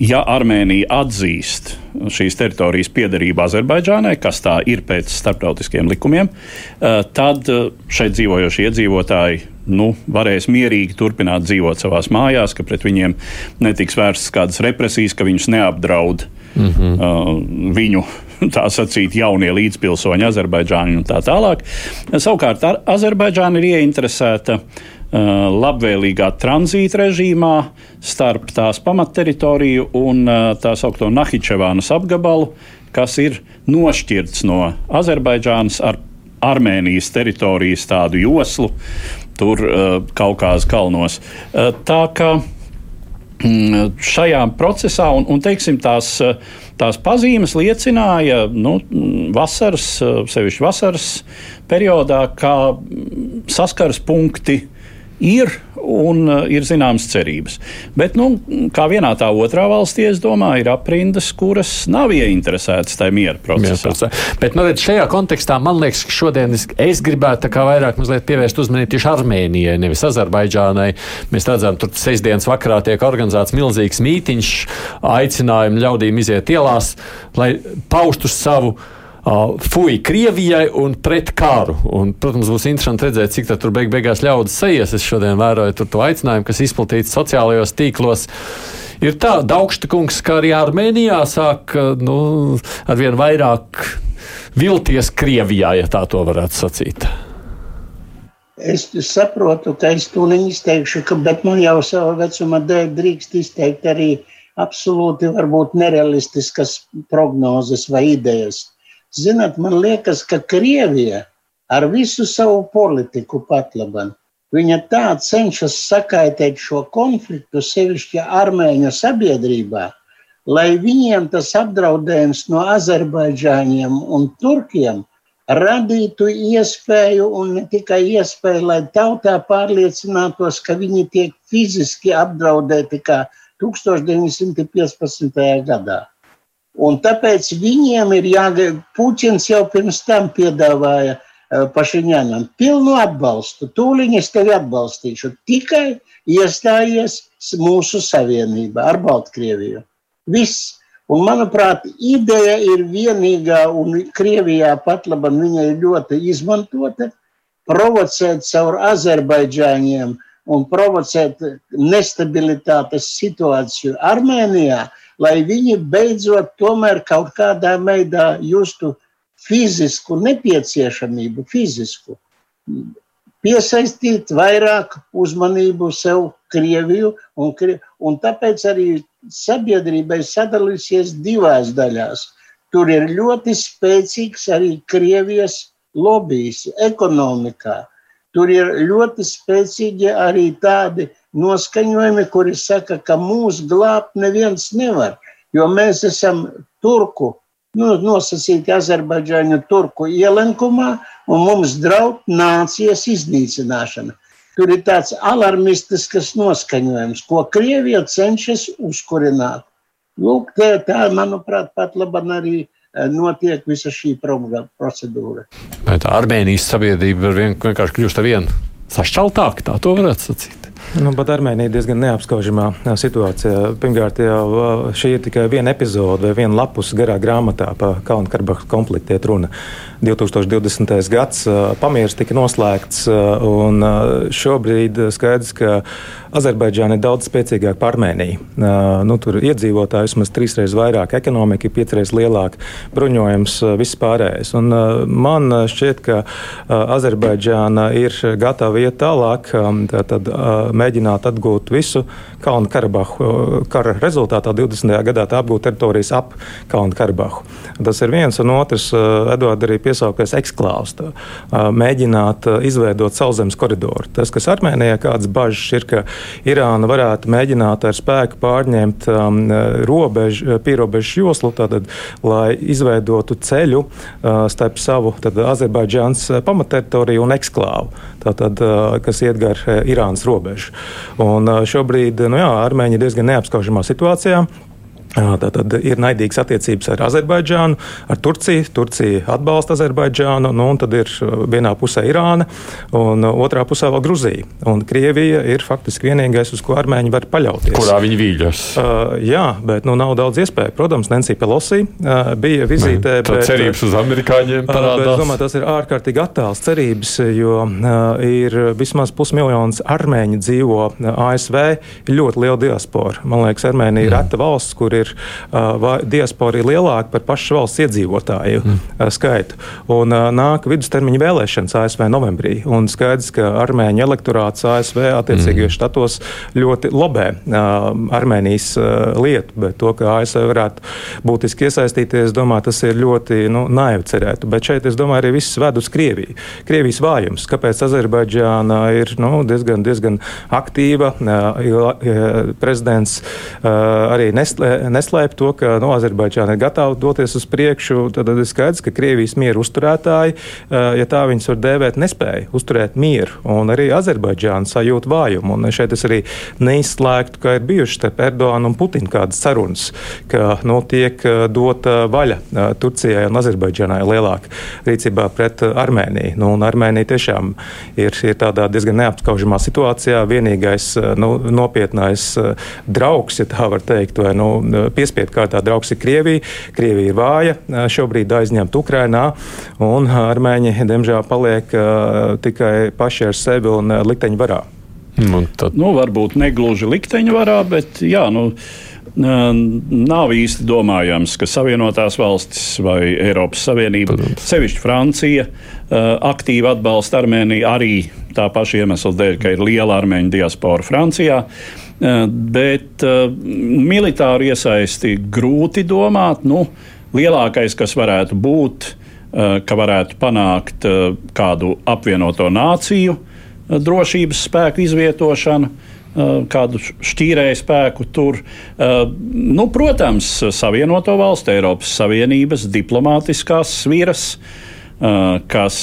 ja Armēnija atzīst šīs teritorijas piederību Azerbaidžānai, kas tā ir pēc starptautiskiem likumiem, eh, tad eh, šeit dzīvojošie iedzīvotāji nu, varēs mierīgi turpināt dzīvot savā mājās, ka pret viņiem netiks vērstas kādas represijas, ka viņus neapdraud mm -hmm. viņu. Tā sacīt, jaunie līdzpilsoņi, Azerbaidžāni un tā tālāk. Savukārt, Azerbaidžāna ir ieinteresēta Uh, labvēlīgā tranzīta režīmā starp tās pamatteritoriju un uh, tā saucamo Nahičevānas apgabalu, kas ir nošķirts no Azerbaidžānas ar Armēnijas teritorijas tādu joslu, tur uh, Kaukāzes kalnos. Tā kā mm, šajā procesā, un, un teiksim, tās, tās pazīmes liecināja nu, vasaras, sevišķi vasaras periodā, kā saskares punkti ir un uh, ir zināmas cerības. Bet, nu, kā vienā tā otrā valstī, es domāju, ir aprindas, kuras nav ieinteresētas tajā miera procesā. Jā, Bet, nu, redz, šajā kontekstā man liekas, ka šodien es, es gribētu vairāk pievērst uzmanību tieši Armēnijai, nevis Azerbaidžānai. Mēs redzam, tur sestdienas vakarā tiek organizēts milzīgs mītiņš, aicinājumi ļaudīm iziet ielās, lai paustu savu fuj Krievijai un pret karu. Un, protams, būs interesanti redzēt, cik tur beig beigās ļaudis sejas. Es šodien vēroju to aicinājumu, kas izplatīts sociālajos tīklos. Ir tā, Daugšta kungs, kā arī Armēnijā sāk nu, arvien vairāk vilties Krievijā, ja tā to varētu sacīt. Es saprotu, ka es to neizteikšu, ka, bet man jau savā vecumā dēļ drīkst izteikt arī absolūti varbūt nerealistiskas prognozes vai idejas. Zināt, man liekas, ka Krievija ar visu savu politiku pat labam, viņa tā cenšas sakaitēt šo konfliktu, sevišķi armēņu sabiedrībā, lai viņiem tas apdraudējums no Azerbaidžāņiem un Turkiem radītu iespēju, un ne tikai iespēju, lai tautā pārliecinātos, ka viņi tiek fiziski apdraudēti kā 1915. gadā. Un tāpēc viņiem ir jāgaida. Puķins jau pirms tam piedāvāja uh, Pašiņānam pilnu atbalstu. Tūlīt es tevi atbalstīšu. Tikai iestājies mūsu savienībā ar Baltkrieviju. Viss. Un, manuprāt, ideja ir vienīgā, un Krievijā pat labi viņa ir ļoti izmantota, provocēt caur Azerbaidžāņiem un provocēt nestabilitātes situāciju Armēnijā, uh, lai viņi beidzot tomēr kaut kādā veidā justu fizisku nepieciešamību, fizisku. Piesaistīt vairāk uzmanību sev Krieviju, un, un tāpēc arī sabiedrībai sadalīsies divās daļās. Tur ir ļoti spēcīgs arī Krievijas lobbyis ekonomikā. Tur ir ļoti spēcīgi arī tādi noskaņojumi, kuri saka, ka mūs glābt neviens nevar, jo mēs esam turku, nu, nosacīti Azerbaidžāņu turku ielenkumā, un mums draud nācijas iznīcināšana. Tur ir tāds alarmistisks noskaņojums, ko Krievija cenšas uzkurināt. Lūk, tā, tā manuprāt, pat labam arī eh, notiek visa šī procedūra. Vai tā Armēnijas sabiedrība vienkārši kļūst ar vienu sašķeltāku, tā to varētu sacīt? Nu, pat Armēnija ir diezgan neapskaužamā situācijā. Pirmkārt, jau šī ir tikai viena epizode vai viena lapus garā grāmatā par Kalnu-Karabahu konfliktu. Runa 2020. gads pamieris tika noslēgts, un šobrīd skaidrs, ka Azerbaidžāna ir daudz spēcīgāka par Armēniju. Nu, tur iedzīvotāji vismaz trīsreiz vairāk, ekonomika ir piecreiz lielāka, bruņojums, viss pārējais. Un man šķiet, ka Azerbaidžāna ir gatava iet tālāk, tad mēģināt atgūt visu Kalnu Karabahu. Kara rezultātā 20. gadā apgūt teritorijas ap Kalnu Karabahu. Tas ir viens, un otrs, Edvards arī piesaukties eksklāvs, mēģināt izveidot sauszemes koridoru. Tas, kas Armēnijā kādas bažas ir, ka Irāna varētu mēģināt ar spēku pārņemt um, robežu, pierobežu joslu, tātad, lai izveidotu ceļu uh, starp savu Azerbaidžānas pamatteritoriju un eksklāvu, tātad, uh, kas iet gar uh, Irānas robežu. Un, uh, šobrīd nu jā, Armēņi ir diezgan neapskaužamā situācijā. Tātad ir naidīgas attiecības ar Azerbaidžānu, ar Turciju. Turcija atbalsta Azerbaidžānu, nu, un tad ir vienā pusē Irāna, un otrā pusē vēl Gruzija. Un Krievija ir faktiski vienīgais, uz ko armēņi var paļauties. Kurā viņi vīļas? Uh, jā, bet nu, nav daudz iespēju. Protams, Nancy Pelosi uh, bija vizītē. Tā bet, cerības uz amerikāņiem parādās. Uh, bet, domāju, tas ir ārkārtīgi attāls cerības, jo uh, ir vismaz pusmiljons armēņi dzīvo ASV, ir ļoti liela diaspora. Man liekas, Armēnija ir mm. reta valsts, kur ir ir uh, diaspora ir lielāka par pašu valsts iedzīvotāju mm. uh, skaitu. Un uh, nāk vidustermiņa vēlēšanas ASV novembrī. Un skaidrs, ka armēņu elektorāts ASV attiecīgajos mm. štatos ļoti lobē uh, Armēnijas uh, lietu, bet to, ka ASV varētu būtiski iesaistīties, domāju, tas ir ļoti nu, naivi cerētu. Bet šeit, es domāju, arī viss ved uz Krieviju. Krievijas vājums, kāpēc Azerbaidžāna ir nu, diezgan, diezgan aktīva. Uh, prezidents uh, arī neslē, neslēp to, ka no, nu, Azerbaidžāna ir gatava doties uz priekšu. Tad ir skaidrs, ka Krievijas mieru uzturētāji, ja tā viņas var dēvēt, nespēja uzturēt mieru. Un arī Azerbaidžāna sajūt vājumu. Un šeit es arī neizslēgtu, ka ir bijušas starp Erdoganu un Putinu kādas sarunas, ka nu, tiek dota vaļa Turcijai un Azerbaidžānai lielāka rīcībā pret Armēniju. Nu, Armēnija tiešām ir, ir tādā diezgan neapskaužamā situācijā. Vienīgais nu, nopietnais draugs, ja tā var teikt, vai nu, piespiedu kārtā draugs ir Krievija. Krievija ir vāja, šobrīd aizņemta Ukrainā, un armēņi, diemžēl, paliek tikai paši ar sevi un likteņu varā. Nu, tad... nu, varbūt ne gluži likteņa varā, bet jā, nu, nav īsti domājams, ka Savienotās valstis vai Eiropas Savienība, Protams. sevišķi Francija, aktīvi atbalsta Armēniju arī tā paša iemesla dēļ, ka ir liela armēņu diaspora Francijā. Eh, bet militāru iesaisti grūti domāt. Nu, lielākais, kas varētu būt, ka varētu panākt kādu apvienoto nāciju drošības spēku izvietošanu kādu šķīrēju spēku tur. Nu, protams, Savienoto valstu, Eiropas Savienības diplomātiskās sviras, kas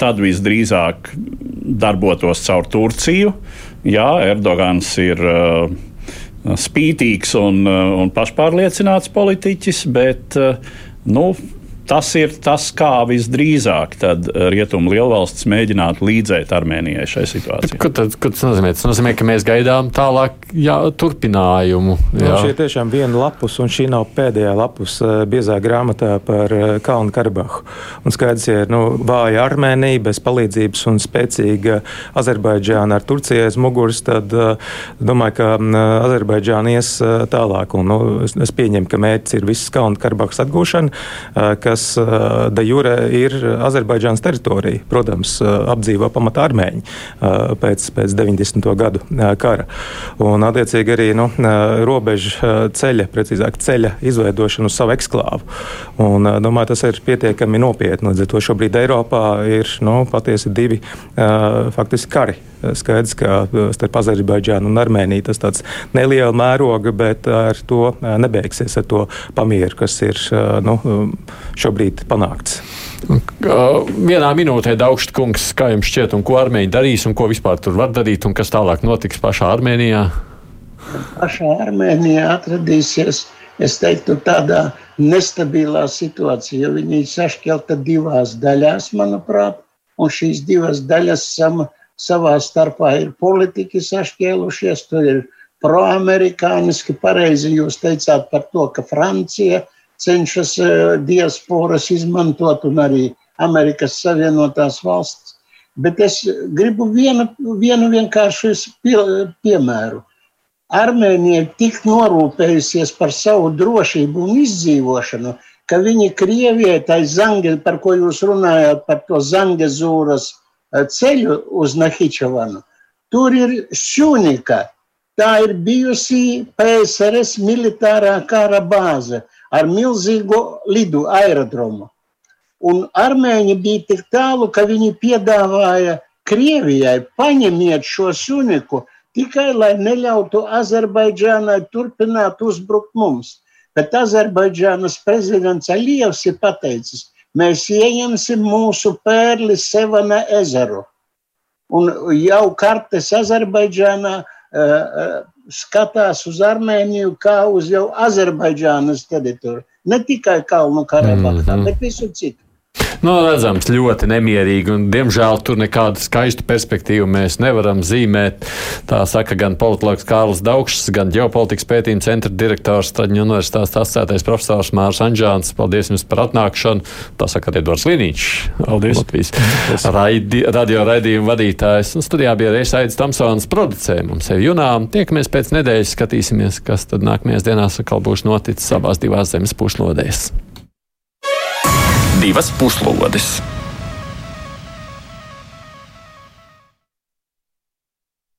tad visdrīzāk darbotos caur Turciju, jā, Erdogans ir uh, spītīgs un, uh, un pašpārliecināts politiķis, bet uh, nu, tas ir tas, kā visdrīzāk rietumu lielvalstis mēģinātu līdzēt Armēnijai šai situācijai. Ko, tad, ko tas nozīmē? Tas nozīmē, ka mēs gaidām tālāk jā, turpinājumu. Jā. Nu, šī ir tiešām viena lapus, un šī nav pēdējā lapus eh, biezā grāmatā par eh, Kalnu Karabahu. Un skaidrs, ja ir nu, vāja Armēnija bez palīdzības un spēcīga Azerbaidžāna ar Turciju aiz muguras, tad domāju, ka uh, Azerbaidžāna ies tālāk. Un, nu, es, pieņemu, ka mērķis ir visas Kalnu Karabahas atgūšana, kas eh, de jure ir Azerbaidžānas teritorija. Protams, eh, apdzīvo pamatā armēņi eh, pēc, pēc 90. gadu kara. Un, attiecīgi, arī nu, robeža ceļa, precīzāk ceļa izveidošana uz savu eksklāvu. Un, domāju, tas ir pietiekami nopietni. Līdz ar to šobrīd Eiropā ir nu, patiesi divi faktiski kari. Skaidrs, ka starp Azerbaidžānu un Armēniju tas tāds neliela mēroga, bet ar to nebeigsies, ar to pamieru, kas ir nu, šobrīd panākts. Vienā minūtē Daugšs kungs, kā jums šķiet, un ko armēņi darīs, un ko vispār tur var darīt, un kas tālāk notiks pašā Armēnijā? Pašā Armēnijā atradīsies, es teiktu, tādā nestabilā situācijā, jo viņi ir sašķelta divās daļās, manuprāt, un šīs divas daļas sam, savā starpā ir politiķi sašķēlušies, tur ir proamerikāniski, pareizi jūs teicāt par to, ka Francija cenšas e, diasporas izmantot un arī Amerikas Savienotās valsts. Bet es gribu vienu, vienu vienkāršu pie, piemēru. Armēnija ir tik norūpējusies par savu drošību un izdzīvošanu, ka viņi Krievijai, tai Zange, par ko jūs runājāt, par to Zangezūras ceļu uz Nahičavanu, tur ir šūnika. Tā ir bijusi PSRS militārā kara bāze ar milzīgu lidu aerodromu. Un armēņi bija tik tālu, ka viņi piedāvāja Krievijai paņemiet šo suniku tikai lai neļautu Azerbaidžānai turpināt uzbrukt mums. Bet Azerbaidžānas prezidents Alievs ir pateicis, mēs ieņemsim mūsu pērli Sevana ezeru. Un jau kartes Azerbaidžānā skatās uz Armēniju kā uz jau Azerbaidžānas teritoriju. Ne tikai Kalnu Karabahtā, mm -hmm. bet visu citu. Nu, redzams, ļoti nemierīgi, un diemžēl tur nekādu skaistu perspektīvu mēs nevaram zīmēt. Tā saka gan politologs Kārlis Daugšs, gan ģeopolitikas pētījuma centra direktors Traģiņu universitātes asociētais profesors Mārs Anžāns. Paldies jums par atnākšanu. Tā saka Edvards Liniņš. Paldies. Latvijas raidi, radio raidījuma vadītājs. Un studijā bija arī Aidis Tamsons producē mums sevi junām. Tiekamies pēc nedēļas, skatīsimies, kas tad nākamajās dienās atkal būs noticis abās divās zemes puslodēs divas puslodes.